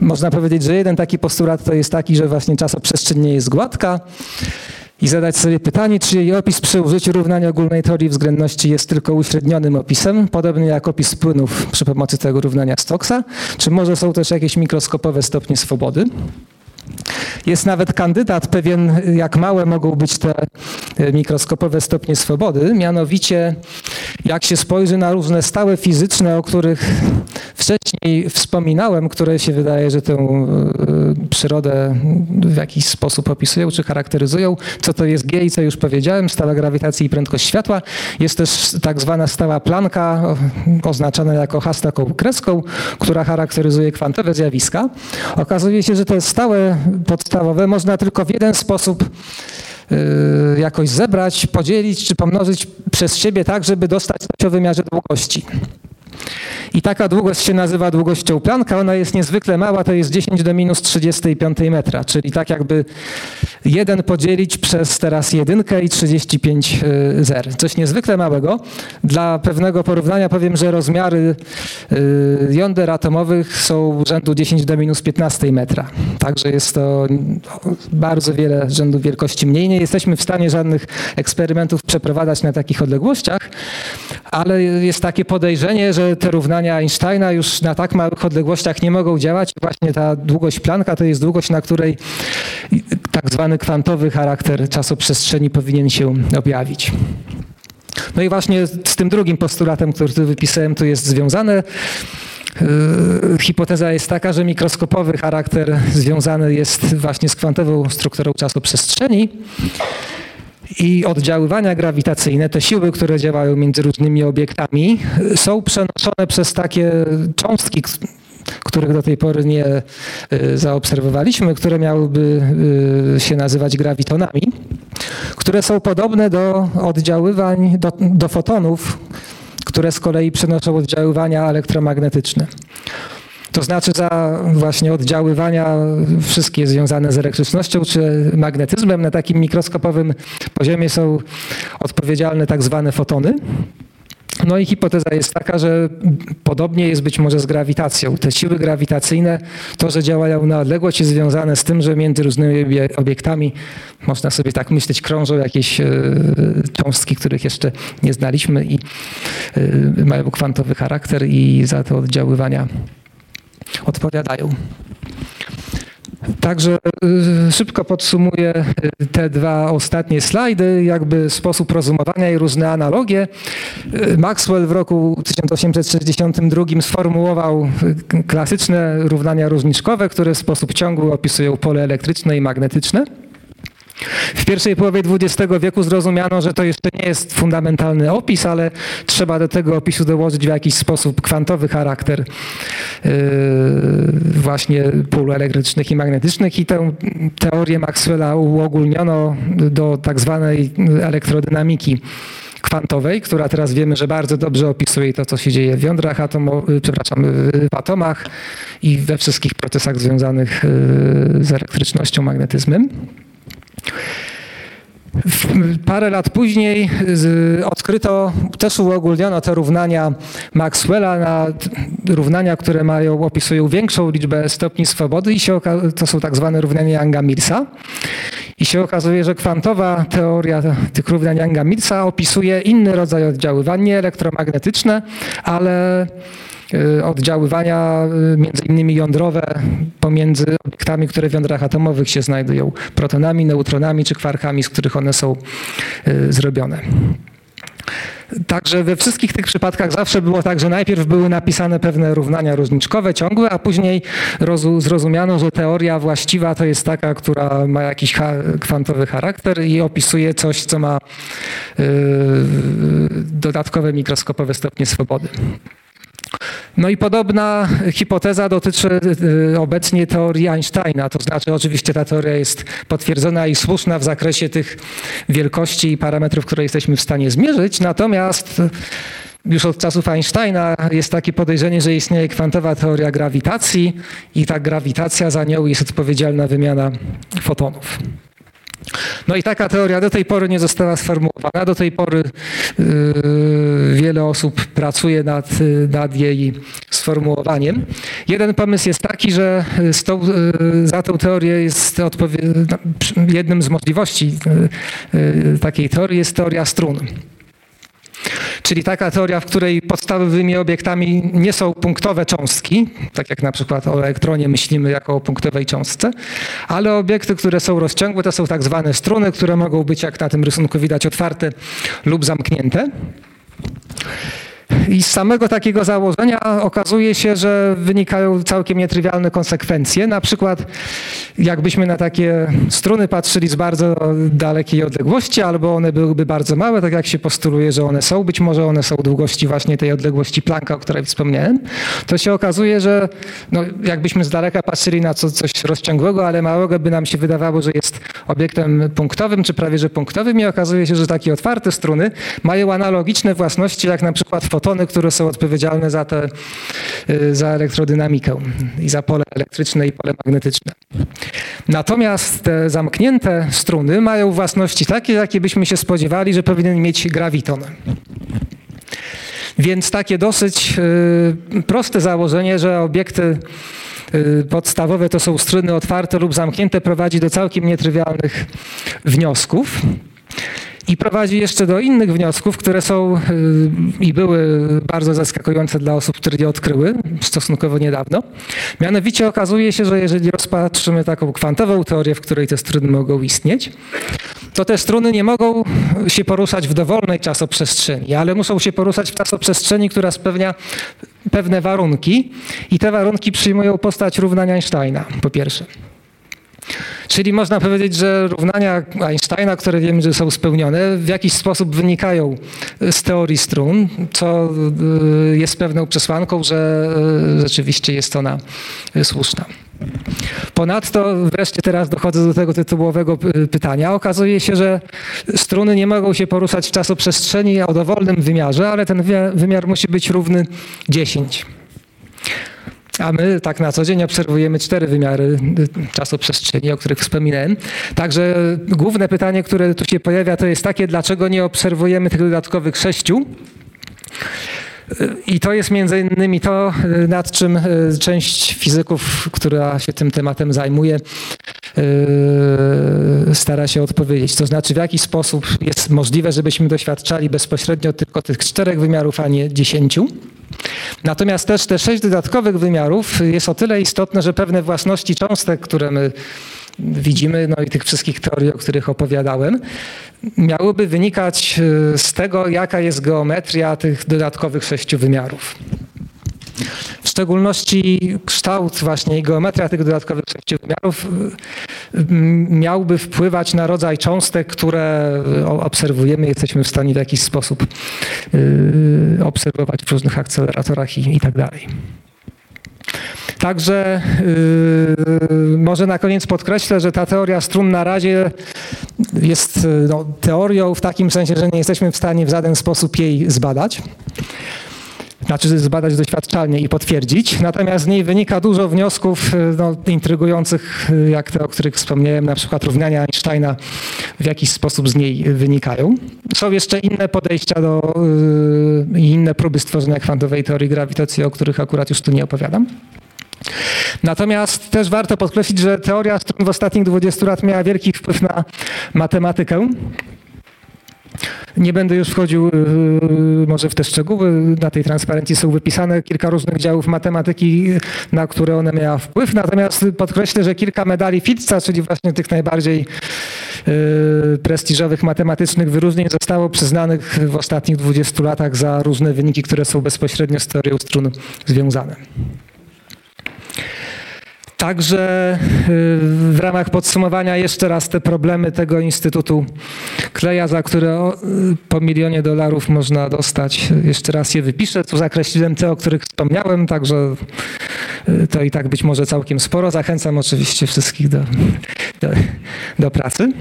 Speaker 1: Można powiedzieć, że jeden taki postulat to jest taki, że właśnie czasoprzestrzeń nie jest gładka i zadać sobie pytanie, czy jej opis przy użyciu równania ogólnej teorii względności jest tylko uśrednionym opisem, podobnie jak opis płynów przy pomocy tego równania Stocksa, czy może są też jakieś mikroskopowe stopnie swobody. Jest nawet kandydat pewien, jak małe mogą być te e, mikroskopowe stopnie swobody. Mianowicie, jak się spojrzy na różne stałe fizyczne, o których wcześniej wspominałem, które się wydaje, że tę e, przyrodę w jakiś sposób opisują czy charakteryzują, co to jest G i co już powiedziałem, stała grawitacji i prędkość światła. Jest też tak zwana stała planka, oznaczona jako H taką kreską, która charakteryzuje kwantowe zjawiska. Okazuje się, że te stałe podstawowe można tylko w jeden sposób y, jakoś zebrać, podzielić czy pomnożyć przez siebie tak, żeby dostać coś o wymiarze długości. I taka długość się nazywa długością Plancka. Ona jest niezwykle mała, to jest 10 do minus 35 metra, czyli tak jakby 1 podzielić przez teraz jedynkę i 35 y, zer. Coś niezwykle małego. Dla pewnego porównania powiem, że rozmiary y, jąder atomowych są rzędu 10 do minus 15 metra. Także jest to bardzo wiele rzędów wielkości mniej. Nie jesteśmy w stanie żadnych eksperymentów przeprowadzać na takich odległościach, ale jest takie podejrzenie, że te równania Einsteina już na tak małych odległościach nie mogą działać. Właśnie ta długość Plancka to jest długość, na której tak zwany kwantowy charakter czasoprzestrzeni powinien się objawić. No i właśnie z tym drugim postulatem, który tu wypisałem, tu jest związane. Yy, hipoteza jest taka, że mikroskopowy charakter związany jest właśnie z kwantową strukturą czasu przestrzeni i oddziaływania grawitacyjne, te siły, które działają między różnymi obiektami, są przenoszone przez takie cząstki, których do tej pory nie y, zaobserwowaliśmy, które miałyby y, się nazywać grawitonami, które są podobne do oddziaływań, do, do fotonów, które z kolei przenoszą oddziaływania elektromagnetyczne. To znaczy za właśnie oddziaływania wszystkie związane z elektrycznością czy magnetyzmem na takim mikroskopowym poziomie są odpowiedzialne tak zwane fotony. No i hipoteza jest taka, że podobnie jest być może z grawitacją. Te siły grawitacyjne, to, że działają na odległość, jest związane z tym, że między różnymi obiektami, można sobie tak myśleć, krążą jakieś e, cząstki, których jeszcze nie znaliśmy i e, mają kwantowy charakter i za te oddziaływania odpowiadają. Także y, szybko podsumuję y, te dwa ostatnie slajdy, jakby sposób rozumowania i różne analogie. Y, Maxwell w roku 1862 sformułował klasyczne równania różniczkowe, które w sposób ciągły opisują pole elektryczne i magnetyczne. W pierwszej połowie XX wieku zrozumiano, że to jeszcze nie jest fundamentalny opis, ale trzeba do tego opisu dołożyć w jakiś sposób kwantowy charakter yy, właśnie pól elektrycznych i magnetycznych i tę teorię Maxwella uogólniono do tak zwanej elektrodynamiki kwantowej, która teraz wiemy, że bardzo dobrze opisuje to, co się dzieje w jądrach atomowych, przepraszam, w atomach i we wszystkich procesach związanych yy, z elektrycznością, magnetyzmem. Parę lat później odkryto, też uogólniono te równania Maxwella na równania, które mają, opisują większą liczbę stopni swobody i się, to są tak zwane równania Younga-Millsa. I się okazuje, że kwantowa teoria tych równań Younga-Millsa opisuje inny rodzaj oddziaływań, nie elektromagnetyczne, ale oddziaływania y, między innymi jądrowe pomiędzy obiektami, które w jądrach atomowych się znajdują, protonami, neutronami czy kwarkami, z których one są y, zrobione. Także we wszystkich tych przypadkach zawsze było tak, że najpierw były napisane pewne równania różniczkowe, ciągłe, a później zrozumiano, że teoria właściwa to jest taka, która ma jakiś kwantowy charakter i opisuje coś, co ma dodatkowe mikroskopowe stopnie swobody. No i podobna hipoteza dotyczy y, obecnie teorii Einsteina, to znaczy oczywiście ta teoria jest potwierdzona i słuszna w zakresie tych wielkości i parametrów, które jesteśmy w stanie zmierzyć, natomiast już od czasów Einsteina jest takie podejrzenie, że istnieje kwantowa teoria grawitacji i ta grawitacja za nią jest odpowiedzialna wymiana fotonów. No i taka teoria do tej pory nie została sformułowana. Do tej pory yy, wiele osób pracuje nad, nad jej sformułowaniem. Jeden pomysł jest taki, że tą, yy, za tę teorię jest jednym z możliwości yy, takiej teorii jest teoria strun. Czyli taka teoria, w której podstawowymi obiektami nie są punktowe cząstki, tak jak na przykład o elektronie myślimy jako o punktowej cząstce, ale obiekty, które są rozciągłe, to są tak zwane struny, które mogą być, jak na tym rysunku widać, otwarte lub zamknięte. I z samego takiego założenia okazuje się, że wynikają całkiem nietrywialne konsekwencje. Na przykład jakbyśmy na takie struny patrzyli z bardzo dalekiej odległości, albo one byłyby bardzo małe, tak jak się postuluje, że one są, być może one są długości właśnie tej odległości Plancka, o której wspomniałem, to się okazuje, że no, jakbyśmy z daleka patrzyli na co, coś rozciągłego, ale małego, by nam się wydawało, że jest obiektem punktowym, czy prawie że punktowym i okazuje się, że takie otwarte struny mają analogiczne własności jak na przykład fotony, fotony, które są odpowiedzialne za, te, y, za elektrodynamikę i za pole elektryczne i pole magnetyczne. Natomiast te zamknięte struny mają własności takie, jakie byśmy się spodziewali, że powinien mieć graviton. Więc takie dosyć y, proste założenie, że obiekty y, podstawowe to są struny otwarte lub zamknięte, prowadzi do całkiem nietrywialnych wniosków. I prowadzi jeszcze do innych wniosków, które są y, i były bardzo zaskakujące dla osób, które je odkryły stosunkowo niedawno. Mianowicie okazuje się, że jeżeli rozpatrzymy taką kwantową teorię, w której te struny mogą istnieć, to te struny nie mogą się poruszać w dowolnej czasoprzestrzeni, ale muszą się poruszać w czasoprzestrzeni, która spełnia pewne warunki i te warunki przyjmują postać równania Einsteina, po pierwsze. Czyli można powiedzieć, że równania Einsteina, które wiemy, że są spełnione, w jakiś sposób wynikają z teorii strun, co y, jest pewną przesłanką, że y, rzeczywiście jest ona słuszna. Ponadto wreszcie teraz dochodzę do tego tytułowego pytania. Okazuje się, że struny nie mogą się poruszać w czasoprzestrzeni o dowolnym wymiarze, ale ten wymiar musi być równy 10. A my tak na co dzień obserwujemy cztery wymiary czasoprzestrzeni, o których wspominałem. Także główne pytanie, które tu się pojawia, to jest takie, dlaczego nie obserwujemy tych dodatkowych sześciu? I to jest między innymi to, nad czym część fizyków, która się tym tematem zajmuje, stara się odpowiedzieć. To znaczy, w jaki sposób jest możliwe, żebyśmy doświadczali bezpośrednio tylko tych czterech wymiarów, a nie dziesięciu. Natomiast też te sześć dodatkowych wymiarów jest o tyle istotne, że pewne własności cząstek, które my widzimy, no i tych wszystkich teorii, o których opowiadałem, miałyby wynikać e, z tego, jaka jest geometria tych dodatkowych sześciu wymiarów. Szczególności kształt właśnie i geometria tych dodatkowych sześciu wymiarów e, miałby wpływać na rodzaj cząstek, które obserwujemy, jesteśmy w stanie w jakiś sposób e, obserwować w różnych akceleratorach i, i tak dalej. Także yy, może na koniec podkreślę, że ta teoria strun na razie jest no, teorią w takim sensie, że nie jesteśmy w stanie w żaden sposób jej zbadać. Znaczy zbadać doświadczalnie i potwierdzić. Natomiast z niej wynika dużo wniosków yy, no, intrygujących, yy, jak te, o których wspomniałem, na przykład równania Einsteina w jakiś sposób z niej wynikają. Są jeszcze inne podejścia do, yy, inne próby stworzenia kwantowej teorii grawitacji, o których akurat już tu nie opowiadam. Natomiast też warto podkreślić, że teoria strun w ostatnich 20 lat miała wielki wpływ na matematykę. Nie będę już wchodził yy, może w te szczegóły. Na tej transparencji są wypisane kilka różnych działów matematyki, na które one miała wpływ. Natomiast podkreślę, że kilka medali Fitza, czyli właśnie tych najbardziej yy, prestiżowych matematycznych wyróżnień zostało przyznanych w ostatnich 20 latach za różne wyniki, które są bezpośrednio z teorią strun związane. Także y, w ramach podsumowania jeszcze raz te problemy tego Instytutu Kleja, za które y, po milionie dolarów można dostać. Jeszcze raz je wypiszę. Tu zakreśliłem te, o których wspomniałem, także y, to i tak być może całkiem sporo. Zachęcam oczywiście wszystkich do, do, do pracy.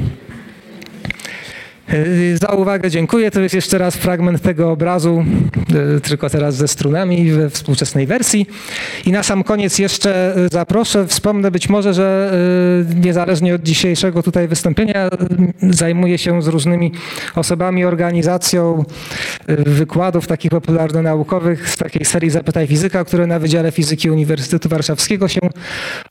Speaker 1: E, za uwagę dziękuję. To jest jeszcze raz fragment tego obrazu, e, tylko teraz ze strunami we współczesnej wersji. I na sam koniec jeszcze e, zaproszę, wspomnę być może, że niezależnie od dzisiejszego tutaj wystąpienia zajmuję się z różnymi osobami, organizacją wykładów takich popularno-naukowych z takiej serii Zapytaj Fizyka, które na Wydziale Fizyki Uniwersytetu Warszawskiego się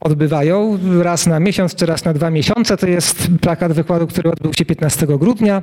Speaker 1: odbywają raz na miesiąc czy raz na dwa miesiące. To jest plakat wykładu, który odbył się 15 grudnia.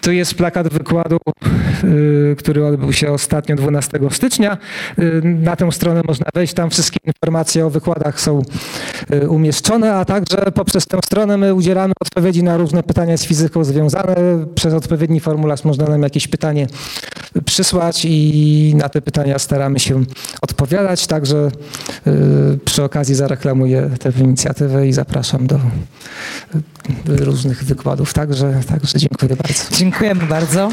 Speaker 1: Tu jest plakat wykładu, y, który odbył się ostatnio 12 stycznia. Y, na tę stronę można wejść, tam wszystkie informacje o wykładach są y, umieszczone, a także poprzez tę stronę my udzielamy odpowiedzi na różne pytania z fizyką związane. Przez odpowiedni formularz można nam jakieś pytanie przysłać i na te pytania staramy się odpowiadać. Także przy okazji zareklamuję tę inicjatywę i zapraszam do różnych wykładów. Także, także dziękuję bardzo.
Speaker 2: Dziękujemy bardzo.